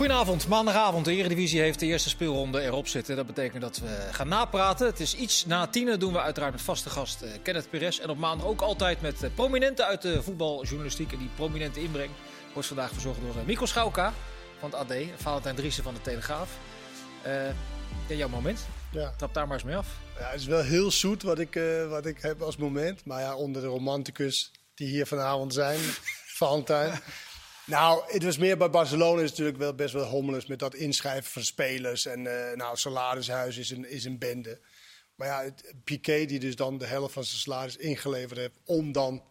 Goedenavond, maandagavond. De Eredivisie heeft de eerste speelronde erop zitten. Dat betekent dat we gaan napraten. Het is iets na tienen doen we uiteraard met vaste gast uh, Kenneth Perez. En op maandag ook altijd met uh, prominenten uit de voetbaljournalistiek. En die prominente inbreng wordt vandaag verzorgd door uh, Mikko Schauka van het AD. Valentijn Driessen van de Telegraaf. ja, jouw moment. Ja. Trap daar maar eens mee af. Ja, het is wel heel zoet wat ik, wat ik heb als moment. Maar ja, onder de romanticus die hier vanavond zijn, Valentijn... Nou, het was meer bij Barcelona is natuurlijk wel best wel hommeles met dat inschrijven van spelers. En uh, nou, salarishuis is een, is een bende. Maar ja, het, Piqué die dus dan de helft van zijn salaris ingeleverd heeft om dan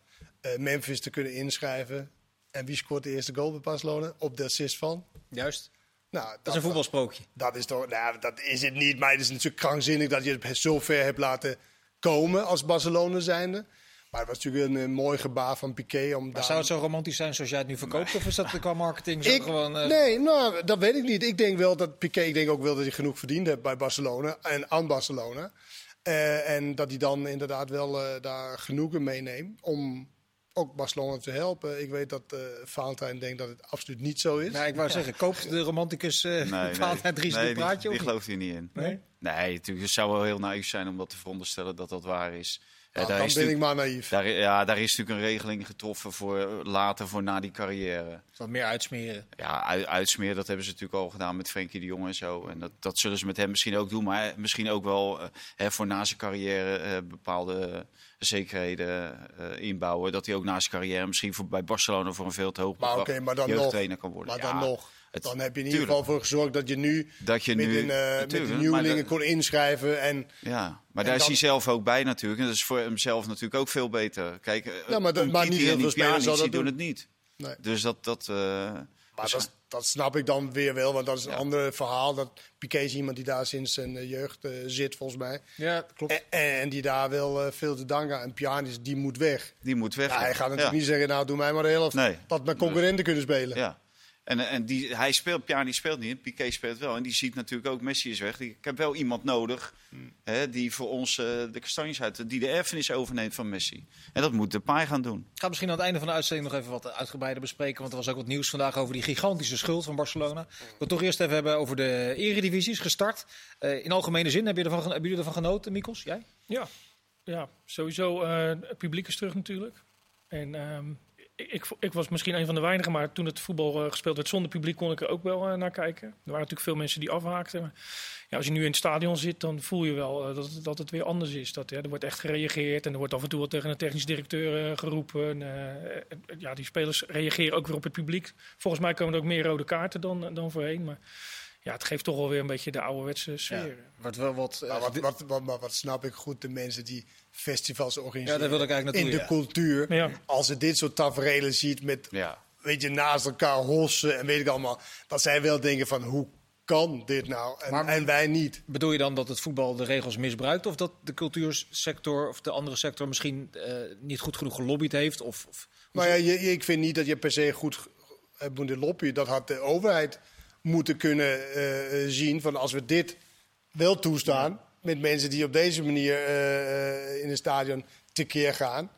uh, Memphis te kunnen inschrijven. En wie scoort de eerste goal bij Barcelona? Op de assist van? Juist. Nou, dat, dat is een voetbalsprookje. Dat is toch, nou, dat is het niet. Maar het is natuurlijk krankzinnig dat je het zo ver hebt laten komen als Barcelona zijnde. Maar het was natuurlijk een, mooi gebaar van Piqué. Om maar zou het zo romantisch zijn zoals jij het nu verkoopt? Of is dat qua marketing zo gewoon... Uh... Nee, nou, dat weet ik niet. Ik denk wel dat Piqué, ik denk ook wel dat hij genoeg verdiend heeft bij Barcelona en aan Barcelona. Uh, en dat hij dan inderdaad wel uh, daar genoegen meeneemt om ook Barcelona te helpen. Ik weet dat uh, Valentijn denkt dat het absoluut niet zo is. Nee, ik wou zeggen, koopt de romanticus uh, nee, Valentijn Dries nee, praatje? Die, die gelooft hier niet in. Nee? Nee, natuurlijk, het zou wel heel naïef zijn om dat te veronderstellen dat dat waar is. Ja, daar dan is ben ik maar naïef. Daar, ja, daar is natuurlijk een regeling getroffen voor later, voor na die carrière. Wat meer uitsmeren. Ja, uitsmeren, dat hebben ze natuurlijk al gedaan met Frenkie de Jong en zo. En dat, dat zullen ze met hem misschien ook doen. Maar misschien ook wel uh, hè, voor na zijn carrière uh, bepaalde zekerheden uh, inbouwen. Dat hij ook na zijn carrière misschien voor, bij Barcelona voor een veel te hoog maar, okay, maar dan nog, kan worden. Maar dan nog. Het, dan heb je in ieder geval voor gezorgd dat je nu, dat je met, nu, een, uh, met de nieuwelingen kon inschrijven. En, ja, maar daar is hij zelf ook bij natuurlijk. En dat is voor hemzelf natuurlijk ook veel beter. Kijk, eh, ja, maar, maar niet heel veel spelers dat doen. doen het niet. Nee. Dus dat... dat uh, maar dat, dat, snap ik dan weer wel, want dat is een ja. ander verhaal. Dat Piqué is iemand die daar sinds zijn jeugd uh, zit, volgens mij. Ja, klopt. En, en die daar wel uh, veel te danken aan. Pjanic, die moet weg. Die moet weg. Ja, hij gaat natuurlijk niet zeggen, nou doe mij maar de helft. Nee. Dat mijn concurrenten dus, kunnen spelen. Ja. En, en die, hij speelt, Pjanic speelt niet, Piqué speelt wel. En die ziet natuurlijk ook, Messi is weg. Ik heb wel iemand nodig hmm. hè, die voor ons uh, de kastanjes uit, die de erfenis overneemt van Messi. En dat moet de paai gaan doen. Ik ga misschien aan het einde van de uitzending nog even wat uitgebreider bespreken. Want er was ook wat nieuws vandaag over die gigantische schuld van Barcelona. Ik wil toch eerst even hebben over de eredivisies gestart. Uh, in algemene zin, heb je ervan, hebben jullie ervan genoten, Mikos? Jij? Ja, ja sowieso. Uh, het publiek is terug natuurlijk. En um, ik, ik, was misschien een van de weinigen, maar toen het voetbal uh, gespeeld werd zonder publiek kon ik er ook wel uh, naar kijken. Er waren natuurlijk veel mensen die afhaakten. Maar ja, als je nu in het stadion zit, dan voel je wel uh, dat, dat het weer anders is. Dat, er wordt echt gereageerd en er wordt af en toe wat tegen een technisch directeur geroepen. ja, die spelers reageren ook weer op het publiek. Volgens mij komen er ook meer rode kaarten dan, dan voorheen. Maar ja, het geeft toch wel weer een beetje de ouderwetse sfeer. Ja, wat, wel wat, maar wat, wat, wat, maar wat snap ik goed, de mensen die festivals organiseren. Ja, daar wil ik eigenlijk naartoe, In de cultuur. Ja. Als je dit soort tafereelen ziet met, ja. weet je, naast elkaar hossen en weet ik allemaal. Dat zij wel denken van, hoe kan dit nou? En, maar, en, wij niet. Bedoel je dan dat het voetbal de regels misbruikt? Of dat de cultuursector of de andere sector misschien uh, niet goed genoeg gelobbyd heeft? Of, of maar ja, je, ik vind niet dat je per se goed hebt moeten lobbyen. Dat had de overheid moeten kunnen uh, zien van als we dit wel toestaan met mensen die op deze manier uh, in het stadion tekeer gaan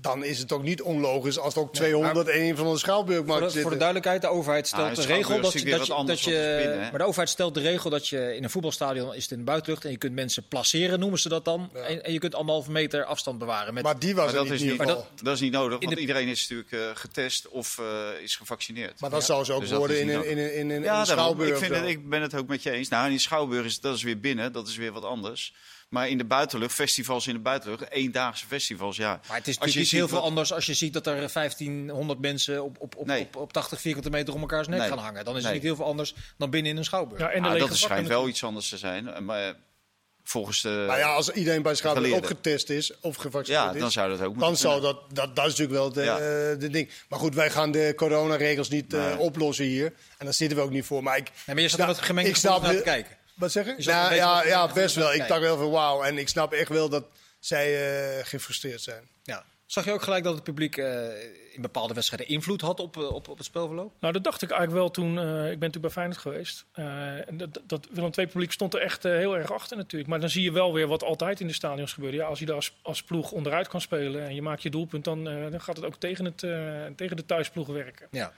dan is het ook niet onlogisch als er ook 200 en een van de schouwburgmarkt zitten. Voor de duidelijkheid, de overheid stelt nou, de regel dat, je, dat, je, dat je maar de overheid stelt de regel dat je in een voetbalstadion is het in de buitenlucht en je kunt mensen placeren, noemen ze dat dan, ja. en, en, je kunt anderhalve meter afstand bewaren. Met, maar die was maar dat is niet, maar dat, dat, is niet nodig, want de, iedereen is natuurlijk uh, getest of uh, is gevaccineerd. Maar dat ja. zou ze ook dus worden in, in, in, in, in, ja, een schouwburg. Ik, vind het, ik ben het ook met je eens. Nou, in schouwburg is dat is weer binnen, dat is weer wat anders. Maar in de buitenlucht, festivals in de buitenlucht, eendaagse festivals, ja. Maar het is natuurlijk heel veel anders als je ziet dat er 1500 mensen op, op, op, nee. op, op 80 vierkante meter om elkaars nek nee. gaan hangen. Dan is het niet heel veel anders dan binnen in een schouwburg. Ja, en ah, dat schijnt wel iets anders te zijn. Maar volgens de. Nou ja, als iedereen bij schouwburg ook getest is of gevaccineerd ja, dan zou dat ook Dan zou dat, dat, dat is natuurlijk wel de, ja. uh, de ding. Maar goed, wij gaan de coronaregels niet uh, oplossen hier. En daar zitten we ook niet voor. Maar ik. Nee, maar je met gemengd naar te kijken. Wat zeggen? Nou, ja, ja, best wel. Ik dacht wel van wauw. En ik snap echt wel dat zij uh, gefrustreerd zijn. Ja. Zag je ook gelijk dat het publiek uh, in bepaalde wedstrijden invloed had op, op, op het spelverloop? Nou, dat dacht ik eigenlijk wel toen. Uh, ik ben natuurlijk bij Feyenoord geweest. en dat, dat Willem II publiek stond er echt heel erg achter natuurlijk. Maar dan zie je wel weer wat altijd in de stadions gebeurt. Ja, als je daar als, als ploeg onderuit kan spelen en je maakt je doelpunt, dan, dan gaat het ook tegen, het, tegen de thuisploeg werken. Ja.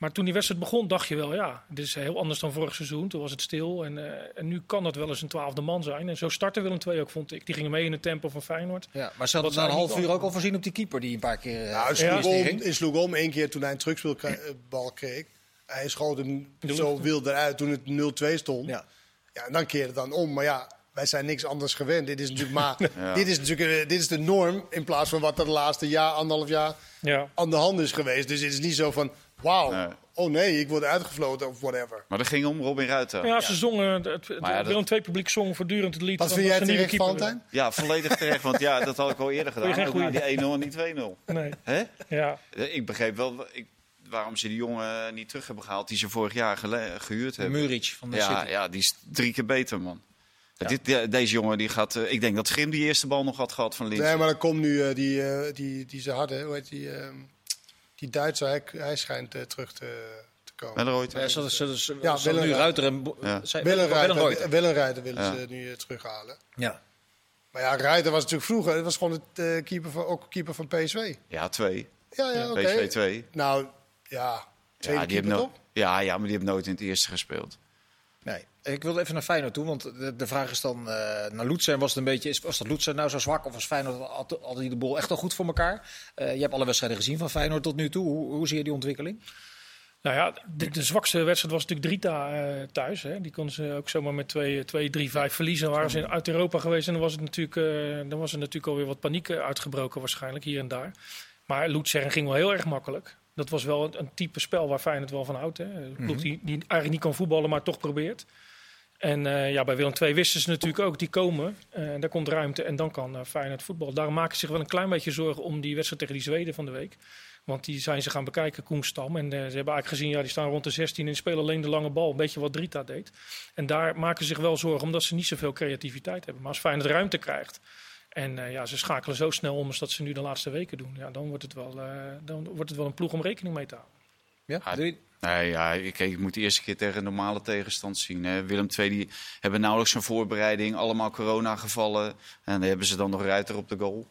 Maar toen die wedstrijd begon, dacht je wel, ja, dit is heel anders dan vorig seizoen. Toen was het stil. En, eh, en nu kan dat wel eens een twaalfde man zijn. En zo startte Willem II ook, vond ik. Die gingen mee in het tempo van Feyenoord. Ja, maar ze hadden na een half uur ook al voorzien op die keeper die een paar keer. eh, Nou, hij ja. sloeg, om, ging. hij sloeg om één keer toen hij een terugspeelbal kreeg. Hij schoot hem zo wild eruit toen het 0-2 stond. Ja. Ja, en dan keerde het dan om. Maar ja, wij zijn niks anders gewend. Dit is natuurlijk maar Ja. dit is natuurlijk eh, dit is de norm in plaats van wat er de laatste jaar, anderhalf jaar Ja. aan de hand is geweest. Dus het is niet zo van, wauw, Nee. oh nee, ik word uitgefloten of whatever. Maar dat ging om Robin Ruiter. Ja, ze zongen, het, het Maar ja, dat- Willem II publiek zong voortdurend het lied. Wat van vind jij terecht, Valentijn? Ja, volledig terecht. Want ja, dat had ik al eerder gedaan. Ook die 1-0 en die 2-0. willen. Nee, Hè? ja. Ik begreep wel ik, waarom ze die jongen niet terug hebben gehaald die ze vorig jaar gele- gehuurd hebben. Muric van de Ja, City. ja, die is drie keer beter, man. Dit, de- deze jongen, die gaat... eh, ik denk dat Grim die eerste bal nog had gehad van links. Nee, maar dan komt nu eh, die, eh, die, die ze hadden, hoe heet die, ehm, die Duitser, hij, hij schijnt terug te, te komen. Ja, ze, ze, ze, Ja, Willem nu Ruiter. En Ja. Willem Ruiter, willen Ja. ze nu terughalen. Ja. Maar ja, Ruiter was natuurlijk vroeger, het was gewoon het keeper van, ook keeper van PSV. Ja, twee. Ja, ja, oké. PSV 2. Nou, ja, tweede Ja, die keeper hebben toch? no ja, ja, maar die hebben nooit in het eerste gespeeld. Nee. Ik wilde even naar Feyenoord toe, want de, de vraag is dan eh naar Lutsen. Was, het een beetje, was dat Lutsen nou zo zwak of was Feyenoord had die de bol echt al goed voor elkaar? Eh, je hebt alle wedstrijden gezien van Feyenoord tot nu toe. Hoe, hoe zie je die ontwikkeling? Nou ja, de, zwakste wedstrijd was natuurlijk Drita eh, thuis. Hè. Die konden ze ook zomaar met 2, 2 3, 5 verliezen. Dan waren ze uit Europa geweest en dan was, het natuurlijk, dan was er natuurlijk alweer wat paniek uitgebroken waarschijnlijk hier en daar. Maar Luzern ging wel heel erg makkelijk. Dat was wel een, een type spel waar Feyenoord wel van houdt. Hè. Een ploeg die, die eigenlijk niet kan voetballen, maar toch probeert. En eh, ja, bij Willem II wisten ze natuurlijk ook, die komen. eh, daar komt ruimte en dan kan eh, Feyenoord voetbal. Daarom maken ze zich wel een klein beetje zorgen om die wedstrijd tegen die Zweden van de week. Want die zijn ze gaan bekijken, Koenstam. En ze hebben eigenlijk gezien, ja, die staan rond de 16 en spelen alleen de lange bal. Een beetje wat Drita deed. En daar maken ze zich wel zorgen, omdat ze niet zoveel creativiteit hebben. Maar als Feyenoord ruimte krijgt en eh, ja, ze schakelen zo snel om als dat ze nu de laatste weken doen. Ja, dan wordt het wel, eh, dan wordt het wel een ploeg om rekening mee te houden. Ja? Ah, Doe je- Nee, ja, ik, ik moet de eerste keer tegen een normale tegenstand zien. Hè. Willem II die hebben nauwelijks een voorbereiding, allemaal corona-gevallen. En dan hebben ze dan nog Ruiter op de goal.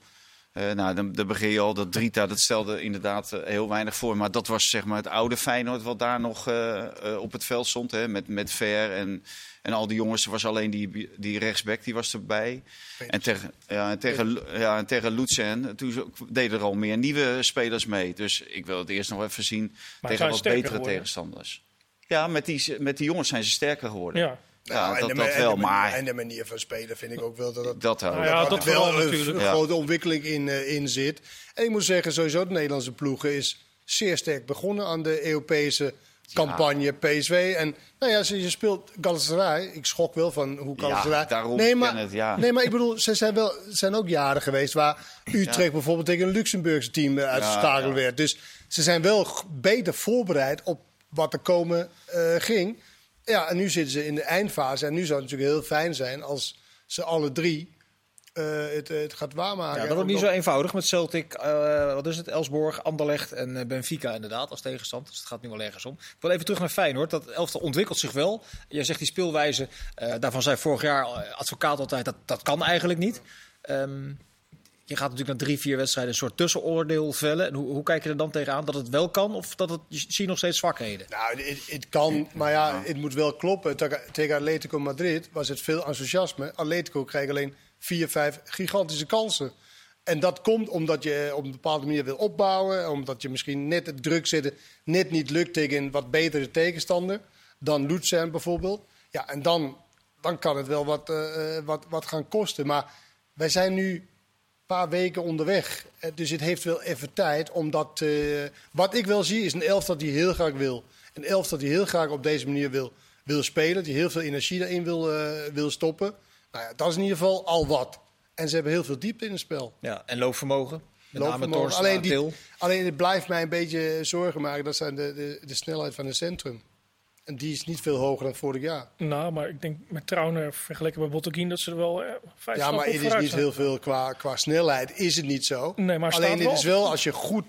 Eh, nou, dan, dan begin je al dat Drita, dat stelde inderdaad eh, heel weinig voor. Maar dat was zeg maar het oude Feyenoord wat daar nog eh, op het veld stond. Hè, met, met Ver en, en al die jongens. Er was alleen die, die rechtsback, die was erbij. En tegen, ja, en tegen, ja, en tegen Lutsen, toen deden er al meer nieuwe spelers mee. Dus ik wil het eerst nog even zien Maar tegen wat betere tegenstanders. Ja, met die, met die jongens zijn ze sterker geworden. Ja, Ja, Nou, en dat, de dat en wel, de manier- maar En de manier van spelen vind ik ook wel dat dat. Nou ja, dat dat er wel een, natuurlijk. een Ja. grote ontwikkeling in, eh, in zit. En ik moet zeggen, sowieso de Nederlandse ploegen is zeer sterk begonnen aan de Europese campagne PSV. En nou ja, ze- je speelt Galatasaray. Ik schok wel van hoe Galatasaray... daarom nee, maar, het, ja. nee, maar ik bedoel, ze zijn, wel, zijn ook jaren geweest waar Utrecht Ja. bijvoorbeeld tegen een Luxemburgse team eh, uitgeschakeld Ja, ja. werd. Dus ze zijn wel beter voorbereid op wat er komen eh, ging. Ja, en nu zitten ze in de eindfase. En nu zou het natuurlijk heel fijn zijn als ze alle drie eh, het, het gaat waarmaken. Ja, dat wordt niet zo eenvoudig met Celtic, eh, wat is het, Elsborg, Anderlecht en eh, Benfica inderdaad als tegenstand. Dus het gaat nu wel ergens om. Ik wil even terug naar Feyenoord. Dat elftal ontwikkelt zich wel. Jij zegt die speelwijze, daarvan zei vorig jaar advocaat altijd, dat, dat kan eigenlijk niet. Ehm, je gaat natuurlijk na drie, vier wedstrijden een soort tussenoordeel vellen. En hoe, hoe kijk je er dan tegenaan dat het wel kan of dat het, je nog steeds zwakheden? Nou, het, kan, maar ja, het moet wel kloppen. Tegen- Atletico Madrid was het veel enthousiasme. Atletico kreeg alleen vier, vijf gigantische kansen. En dat komt omdat je op een bepaalde manier wil opbouwen. Omdat je misschien net het druk zetten net niet lukt tegen een wat betere tegenstander. Dan Luzern bijvoorbeeld. Ja, en dan, dan kan het wel wat, eh, eh, wat, wat gaan kosten. Maar wij zijn nu paar weken onderweg. Eh, Dus het heeft wel even tijd. Omdat, eh, wat ik wel zie is een elftal die heel graag wil. Een elftal die heel graag op deze manier wil, wil spelen. Die heel veel energie daarin wil, eh, wil stoppen. Nou ja, dat is in ieder geval al wat. En ze hebben heel veel diepte in het spel. Ja, en loopvermogen. Met name Loopvermogen. Torsten, Alleen, die, alleen het blijft mij een beetje zorgen maken. Dat zijn de, de, de snelheid van het centrum. En die is niet veel hoger dan vorig jaar. nou, maar ik denk met Trauner vergeleken bij Botteguin dat ze er wel eh, vijf Ja, maar het is niet zijn. heel veel qua, qua snelheid. Is het niet zo. Nee, maar Alleen het is wel als je goed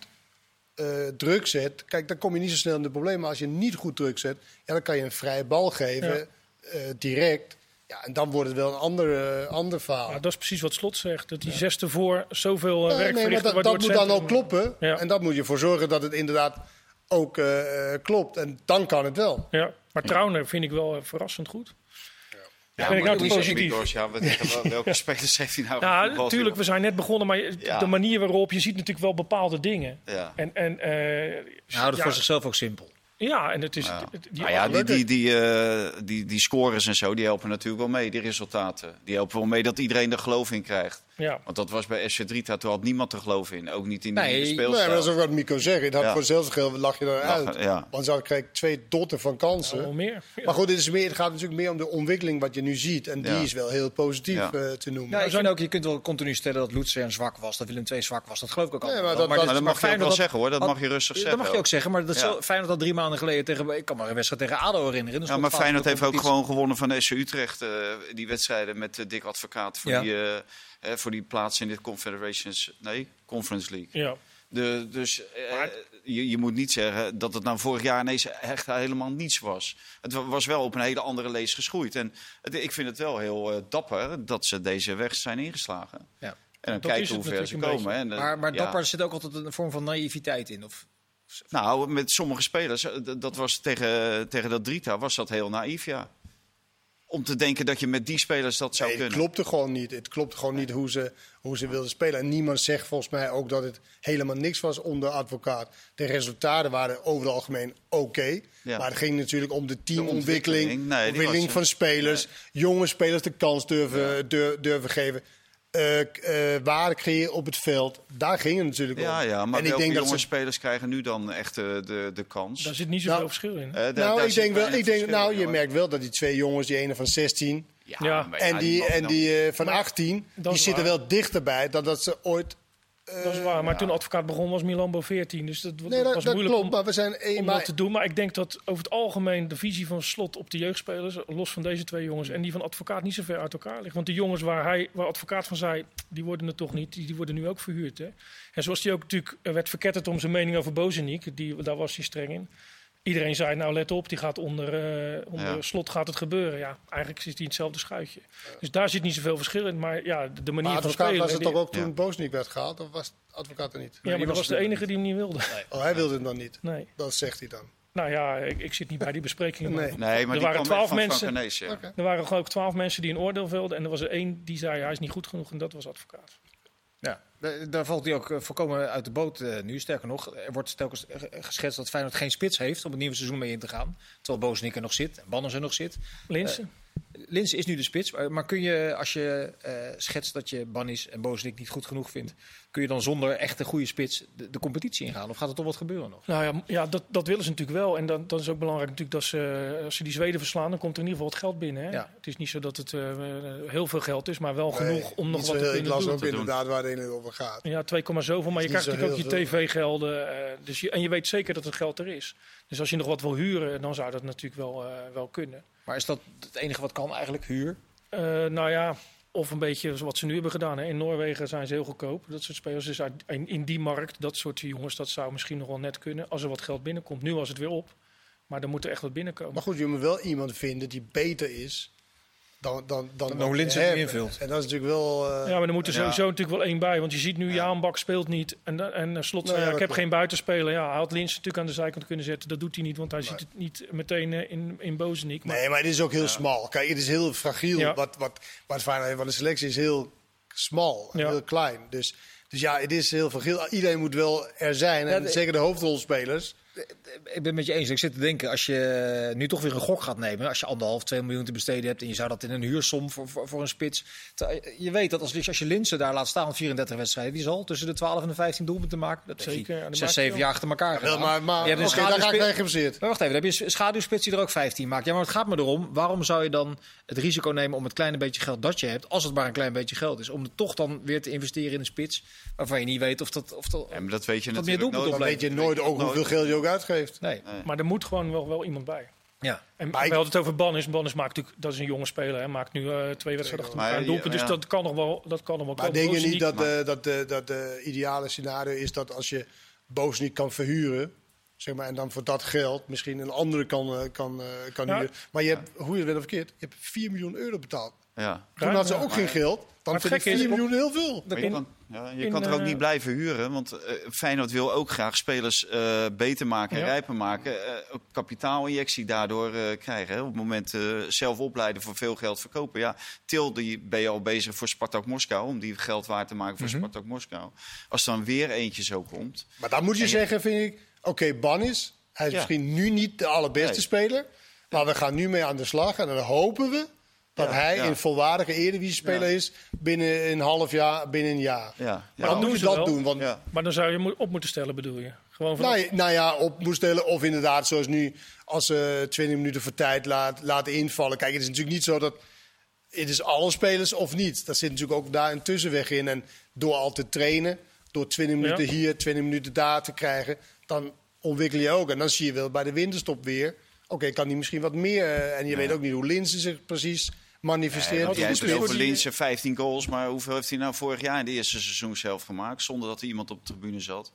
eh, druk zet. Kijk, dan kom je niet zo snel in de problemen. Maar als je niet goed druk zet, ja, dan kan je een vrije bal geven. Ja. eh, direct. Ja, en dan wordt het wel een ander, eh, ander verhaal. Ja, dat is precies wat Slot zegt. Dat die zes ervoor zoveel Nee, werk nee, maar dat, moet dan ook kloppen. Ja. En dat moet je voor zorgen dat het inderdaad ook eh, eh, klopt. En dan kan het wel. Ja, maar Trauner vind ik wel eh, verrassend goed. Ja, ben ik maar nou te positief? Ja, welke spelers heeft hij nou Ja, natuurlijk, we zijn net begonnen, maar Ja. de manier waarop je ziet natuurlijk wel bepaalde dingen. Ja. En, en, eh, Hij houdt het ja, voor zichzelf ook simpel. Ja, en het is... Ja. die- Nou ja, die, die, die, eh, die, die scores en zo, die helpen natuurlijk wel mee, die resultaten. Die helpen wel mee dat iedereen er geloof in krijgt. Ja. Want dat was bij SC Drita, toen had niemand er geloof in. Ook niet in die Nee, nieuwe Nee, speelstijl. maar dat is ook wat Mico zegt. Het had Ja. voor lag je eruit. Ja. Want zo kreeg ik twee dotten van kansen. Meer. Ja. Maar goed, dit is meer, het gaat natuurlijk meer om de ontwikkeling wat je nu ziet. En die Ja. is wel heel positief Ja. eh, te noemen. Ja, ik vind ook, je kunt wel continu stellen dat Lutzer zwak was, dat Willem II zwak was. Dat geloof ik ook Nee, allemaal maar dat- Maar dat mag je ook wel zeggen hoor, dat had- mag je rustig Dat zeggen. mag je ook zeggen, maar dat is Feyenoord had drie maanden geleden tegen, ik kan me een wedstrijd tegen ADO herinneren. Dus Ja, maar Feyenoord heeft ook gewoon gewonnen van SC Utrecht. eh, die wedstrijden met eh, Dick Advocaat voor, die, voor die plaats in de Confederations... Nee, Conference League. Ja. De, dus eh, je, je moet niet zeggen dat het nou vorig jaar ineens echt helemaal niets was. Het wa- was wel op een hele andere lees geschoeid. En het- ik vind het wel heel eh, dapper dat ze deze weg zijn ingeslagen. Ja. En dan Dat kijken hoe ver ze komen. En, Maar, maar ja. dapper zit ook altijd een vorm van naïviteit in. Of, Nou, met sommige spelers, eh, dat was tegen, tegen dat Drita, was dat heel naïef, ja. Om te denken dat je met die spelers dat zou Nee, het kunnen. klopte gewoon niet. Het klopte gewoon niet hoe ze, hoe ze wilden spelen. En niemand zegt volgens mij ook dat het helemaal niks was onder advocaat. De resultaten waren over het algemeen oké. Ja. Maar het ging natuurlijk om de teamontwikkeling. ontwikkeling. Nee, die ontwikkeling was, van eh, spelers. Jonge spelers de kans durven, dur- durven geven. Eh k- eh, waarde creëren op het veld. Daar ging het natuurlijk om. Ja, ja, maar en ik welke denk dat jonge ze spelers krijgen nu dan echt eh, de, de kans? Daar zit niet zoveel Nou, verschil in. Nou, ik denk wel. Ik denk, nou, in, je merkt wel dat die twee jongens, die ene van 16 Ja, Ja. maar en ja, die, en die van Maar 18, dat die zitten waar. wel dichterbij dan dat ze ooit. Eh, dat is waar. Maar toen advocaat begon was Milambo 14. Dus dat, Nee, dat dat, was dat moeilijk klopt. om, Maar we zijn één. om Maar, dat te doen. Maar ik denk dat over het algemeen de visie van Slot op de jeugdspelers, los van deze twee jongens en die van advocaat, niet zo ver uit elkaar ligt. Want de jongens waar hij, waar advocaat van zei, die worden het toch niet, die, die worden nu ook verhuurd. Hè? En zoals hij ook natuurlijk eh, werd verketterd om zijn mening over Bozeniek, die, daar was hij streng in. Iedereen zei, nou let op, die gaat onder, eh, onder Ja. slot gaat het gebeuren. Ja, eigenlijk zit hij in hetzelfde schuitje. Dus daar zit niet zoveel verschil in. Maar ja, de, de manier maar van advocaat spelen. was het die- toch ook toen Ja. Bozeniek werd gehaald? Of was advocaat er niet? ja, maar dat was de enige die hem niet wilde. Oh, hij wilde het dan niet. Nee. Dat zegt hij dan. Nou ja, ik, ik zit niet bij die besprekingen. maar Nee. Nee, maar Er die waren kwam echt 12 van mensen. Frank Arnees, ja. Oké. Er waren geloof ik twaalf mensen die een oordeel velden. En er was er één die zei hij is niet goed genoeg. En dat was advocaat. Ja, da- daar valt hij ook eh, volkomen uit de boot eh, nu. Sterker nog, er wordt telkens eh, geschetst dat Feyenoord geen spits heeft om het nieuwe seizoen mee in te gaan. Terwijl Bozenik er nog zit en Banners er nog zit. Linsen? Linse is nu de spits, maar- kun je, als je eh, schetst dat je Bannis en Bozenik niet goed genoeg vindt, kun je dan zonder echt een goede spits de, de competitie ingaan? Of gaat er toch wat gebeuren nog? Nou ja, ja dat, dat willen ze natuurlijk wel. En dan, dan is ook belangrijk natuurlijk dat ze, als ze die Zweden verslaan, dan komt er in ieder geval wat geld binnen. Hè? Ja. Het is niet zo dat het eh, heel veel geld is, maar wel Nee, genoeg om nog wat te Ik kunnen las doen. ook te doen. inderdaad waar het over gaat. Ja, 2, zoveel. Maar je krijgt natuurlijk ook je tv-gelden. eh, dus je, en je weet zeker dat het geld er is. Dus als je nog wat wil huren, dan zou dat natuurlijk wel, eh, wel kunnen. Maar is dat het enige wat kan eigenlijk, huur? Eh, nou ja, of een beetje wat ze nu hebben gedaan. Hè. In Noorwegen zijn ze heel goedkoop. Dat soort spelers. Dus uit- in, in die markt, dat soort jongens, dat zou misschien nog wel net kunnen. Als er wat geld binnenkomt. Nu was het weer op. Maar er moet er echt wat binnenkomen. Maar goed, je moet wel iemand vinden die beter is dan, dan, dan, Dan invult. En dat is natuurlijk wel... eh, ja, maar er moet er Ja. sowieso natuurlijk wel één bij. Want je ziet nu, Jaan Bak speelt niet. En, da- en eh, Slot ja, dat ik heb klopt. geen buitenspeler. Ja, hij had Lins natuurlijk aan de zijkant kunnen zetten. Dat doet hij niet, want hij ziet het niet meteen eh, in, in Bozenik. Maar Nee, maar het is ook heel smal. Kijk, het is heel fragiel. Ja. Wat, wat, wat Feyenoord heeft, want de selectie is heel smal, Ja. heel klein. Dus, dus ja, het is heel fragiel. Iedereen moet wel er zijn. En Ja, zeker de hoofdrolspelers. Ik ben het met je eens. Ik zit te denken, als je nu toch weer een gok gaat nemen, als je anderhalf, twee miljoen te besteden hebt en je zou dat in een huursom voor, voor, voor een spits. Je weet dat als, als je Linsen daar laat staan, 34 wedstrijden, die zal tussen de 12 en de 15 doelpunten maken. Dat Zeker, hij ja, dat zes, maakt hij zeven wel. jaar achter elkaar gedaan. maar maar Je hebt een daar ga ik mee geïnteresseerd. Maar wacht even, dan heb je een schaduwspits die er ook 15 maakt. Ja, maar het gaat me erom, waarom zou je dan het risico nemen om het kleine beetje geld dat je hebt, als het maar een klein beetje geld is, om het toch dan weer te investeren in een spits waarvan je niet weet of dat... Of dat Ja, maar dat weet je meer natuurlijk nooit. Dan weet je nooit ook hoeveel geld je ook uitgeeft. nee. Maar er moet gewoon wel, wel iemand bij. Ja. En Maar ik- we hadden het over Bannis. Bannis maakt natuurlijk, dat is een jonge speler. Hij maakt nu eh, twee wedstrijden achter Maar elkaar doelpunt. Dus ja. dat kan nog wel, dat kan nog wel Maar komen. denk je niet dat, de, dat, dat de ideale scenario is dat als je Boos niet kan verhuren... Zeg maar, en dan voor dat geld misschien een andere kan, eh, kan, eh, kan Ja. huren. Maar je hebt, hoe je het bent of verkeerd, je hebt 4 miljoen euro betaald. Ja. Toen had ze ook geen geld. Dan vind ik gekke is 4 ook- miljoen heel veel. Maar je kan, ja, je in, kan er ook eh, niet blijven huren. Want eh, Feyenoord wil ook graag spelers eh, beter maken, Ja. rijper maken. eh, ook kapitaalinjectie daardoor eh, krijgen. Hè. Op het moment eh, zelf opleiden voor veel geld verkopen. Ja, Til die ben je al bezig voor Spartak Moskou. Om die geld waard te maken voor Mhm. Spartak Moskou. Als dan weer eentje zo komt. Maar dan moet je En je- zeggen, vind ik... Oké, Bannis, hij is Ja. misschien nu niet de allerbeste Nee. speler. Maar we gaan nu mee aan de slag. En dan hopen we dat Ja, hij ja. een volwaardige Eredivisie-speler Ja. is... binnen een half jaar, binnen een jaar. Ja, Maar dan moet je dat wel. doen. Want ja. Maar dan zou je op moeten stellen, bedoel je? Gewoon van Nou, ja- nou ja, op moest stellen. Of inderdaad, zoals nu, als ze 20 minuten voor tijd laat, laten invallen. Kijk, het is natuurlijk niet zo dat. Het is alle spelers of niet. Daar zit natuurlijk ook daar een tussenweg in. En door al te trainen, door 20 minuten Ja. hier, 20 minuten daar te krijgen, dan ontwikkel je ook. En dan zie je wel bij de winterstop weer. Oké, kan hij misschien wat meer. eh, En je weet ook niet hoe Linsen zich precies manifesteert. Over voor die- Linse 15 goals. Maar hoeveel heeft hij nou vorig jaar in de eerste seizoen zelf gemaakt? Zonder dat er iemand op de tribune zat.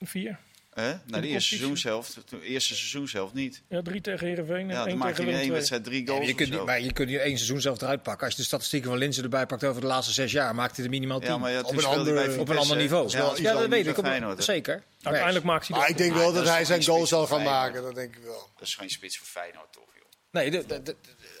vier. Hè? Nou, de eerste seizoenshelft, de eerste seizoenshelft niet. Ja, drie tegen Heerenveen en Ja, dan één maak tegen je in Willem één II. wedstrijd drie Ja, goals. maar je, kunt niet, maar je kunt niet één seizoen zelf eruit pakken. Als je de statistieken van Linzen erbij pakt over de laatste zes jaar, maakt hij er minimaal tien. Ja, maar ja, Op een hij ander- op een Vitesse. ander niveau. Ja, dat weet ik. op-? Zeker. Uiteindelijk maakt hij Maar ik denk wel dat hij zijn goal zal gaan maken. Dat denk ik wel. Dat is geen spits voor Feyenoord, toch, joh. Nee,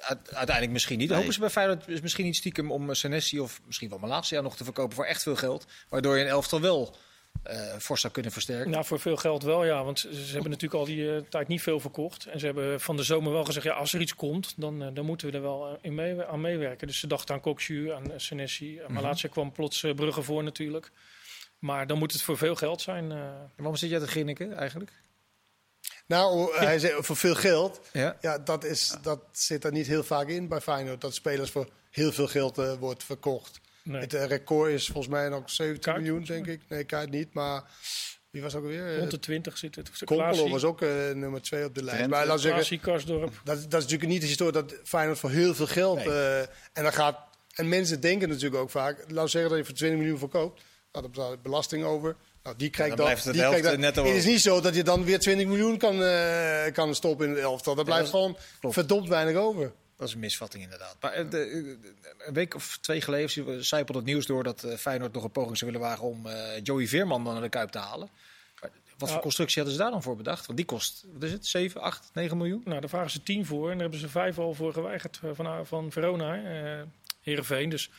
de, de- de- uit- uiteindelijk misschien niet. Nee. Hopen ze bij Feyenoord is misschien niet stiekem om eh, Senesi of misschien wel Malasia nog te verkopen voor echt veel geld. Waardoor je een elftal wel eh fors zou kunnen versterken. Nou, voor veel geld wel, ja. Want ze, ze hebben natuurlijk al die eh, tijd niet veel verkocht. En ze hebben van de zomer wel gezegd, ja, als er iets komt, dan, dan moeten we er wel in mee, aan meewerken. Dus ze dachten aan Coxu, aan uh, Senesi. Mhm. Malatia kwam plots Brugge voor natuurlijk. Maar dan moet het voor veel geld zijn. Waarom zit jij te grinniken eigenlijk? Nou, hij zei voor veel geld. Ja. Ja, dat, is, dat zit er niet heel vaak in bij Feyenoord. Dat spelers voor heel veel geld eh, wordt verkocht. nee. Het eh, record is volgens mij nog 17 Kaart, miljoen, volgens denk ik. Nee, kaart niet, maar wie was ook alweer? Eh, Rond de 20 zit het. Konkelo was ook eh, nummer 2 op de lijst. Maar we zeggen, dat, dat is natuurlijk niet de historie dat Feyenoord voor heel veel geld... Nee. en, dan gaat, en mensen denken natuurlijk ook vaak... We zeggen dat je voor 20 miljoen verkoopt. Nou, daar betaal je belasting over. Nou, die krijgt dan dan, blijft het die helft krijgt Het is over. niet zo dat je dan weer 20 miljoen kan, eh, kan stoppen in het elftal. Daar blijft dat gewoon klopt. verdomd weinig over. Dat is een misvatting inderdaad. Maar eh, de, eh, een week of twee geleden zijpelde het nieuws door dat eh, Feyenoord nog een poging zou willen wagen om eh, Joey Veerman dan naar de Kuip te halen. Maar Wat voor constructie hadden ze daar dan voor bedacht? Want die kost, wat is het, 7, 8, 9 miljoen? Nou, daar vragen ze 10 voor. En daar hebben ze vijf al voor geweigerd eh, van, van Verona, eh Heerenveen. Dus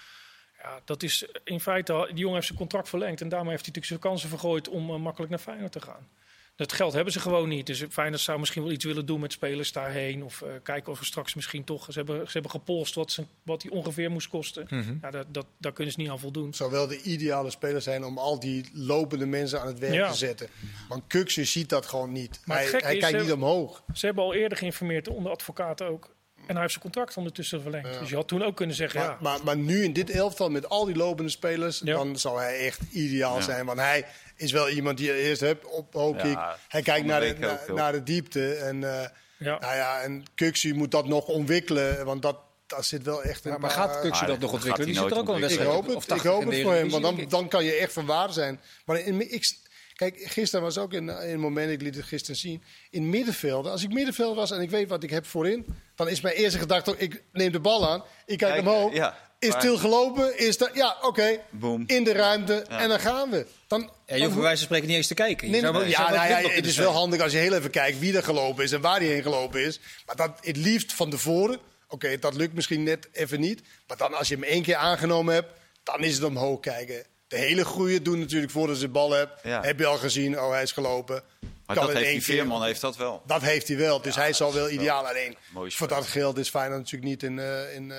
ja, dat is in feite... al- Die jongen heeft zijn contract verlengd. En daarmee heeft hij natuurlijk zijn kansen vergooid om eh, makkelijk naar Feyenoord te gaan. Dat geld hebben ze gewoon niet. Dus Feyenoord zou misschien wel iets willen doen met spelers daarheen. Of eh, kijken of er straks misschien toch... Ze hebben, ze hebben gepolst wat, ze, wat die ongeveer moest kosten. Ja, dat, dat, daar kunnen ze niet aan voldoen. Het zou wel de ideale speler zijn om al die lopende mensen aan het werk Ja. te zetten. Want Kuxu ziet dat gewoon niet. Maar hij hij is, kijkt niet omhoog. Ze hebben al eerder geïnformeerd, onder advocaten ook. En hij heeft zijn contract ondertussen verlengd. Ja. Dus je had toen ook kunnen zeggen... Maar, ja, maar, maar nu in dit elftal met al die lopende spelers, Ja. dan zou hij echt ideaal Ja. zijn. Want hij is wel iemand die je eerst hebt op kick. Hij kijkt naar de naar, de diepte. En, eh ja. nou ja, en Kuxu moet dat nog ontwikkelen, want dat, daar zit wel echt een Maar, maar paar- gaat Maar dat nog ontwikkelen? Die zit er ook al een Ik wedstrijd hoop op, het, ik 80 hoop het voor hem, want dan, dan kan je echt van waarde zijn. Maar in, ik, kijk, gisteren was ook in, in een moment, ik liet het gisteren zien, in middenvelden. Als ik middenveld was en ik weet wat ik heb voorin, dan is mijn eerste gedachte, ik neem de bal aan, ik kijk Kijk, omhoog. ja, is maar- stil gelopen? Is dat, ja, oké, Boom. in de ruimte en dan gaan we. Dan, Ja, je hoeft bij wijze van spreken niet eens te kijken. Je zou wel- je ja, nou ja, het is wel handig als je heel even kijkt wie er gelopen is en waar hij heen gelopen is. Maar dat het liefst van tevoren. Oké, dat lukt misschien net even niet. Maar dan als je hem één keer aangenomen hebt, dan is het omhoog kijken. De hele goeie doen natuurlijk voordat ze de bal hebt. Ja. Heb je al gezien, oh hij is gelopen. Maar Kan dat heeft die. Veerman heeft dat wel. Dat heeft hij wel, dus hij zal wel ideaal. wel Alleen voor spel. dat geld is Feyenoord natuurlijk niet in, eh, in eh,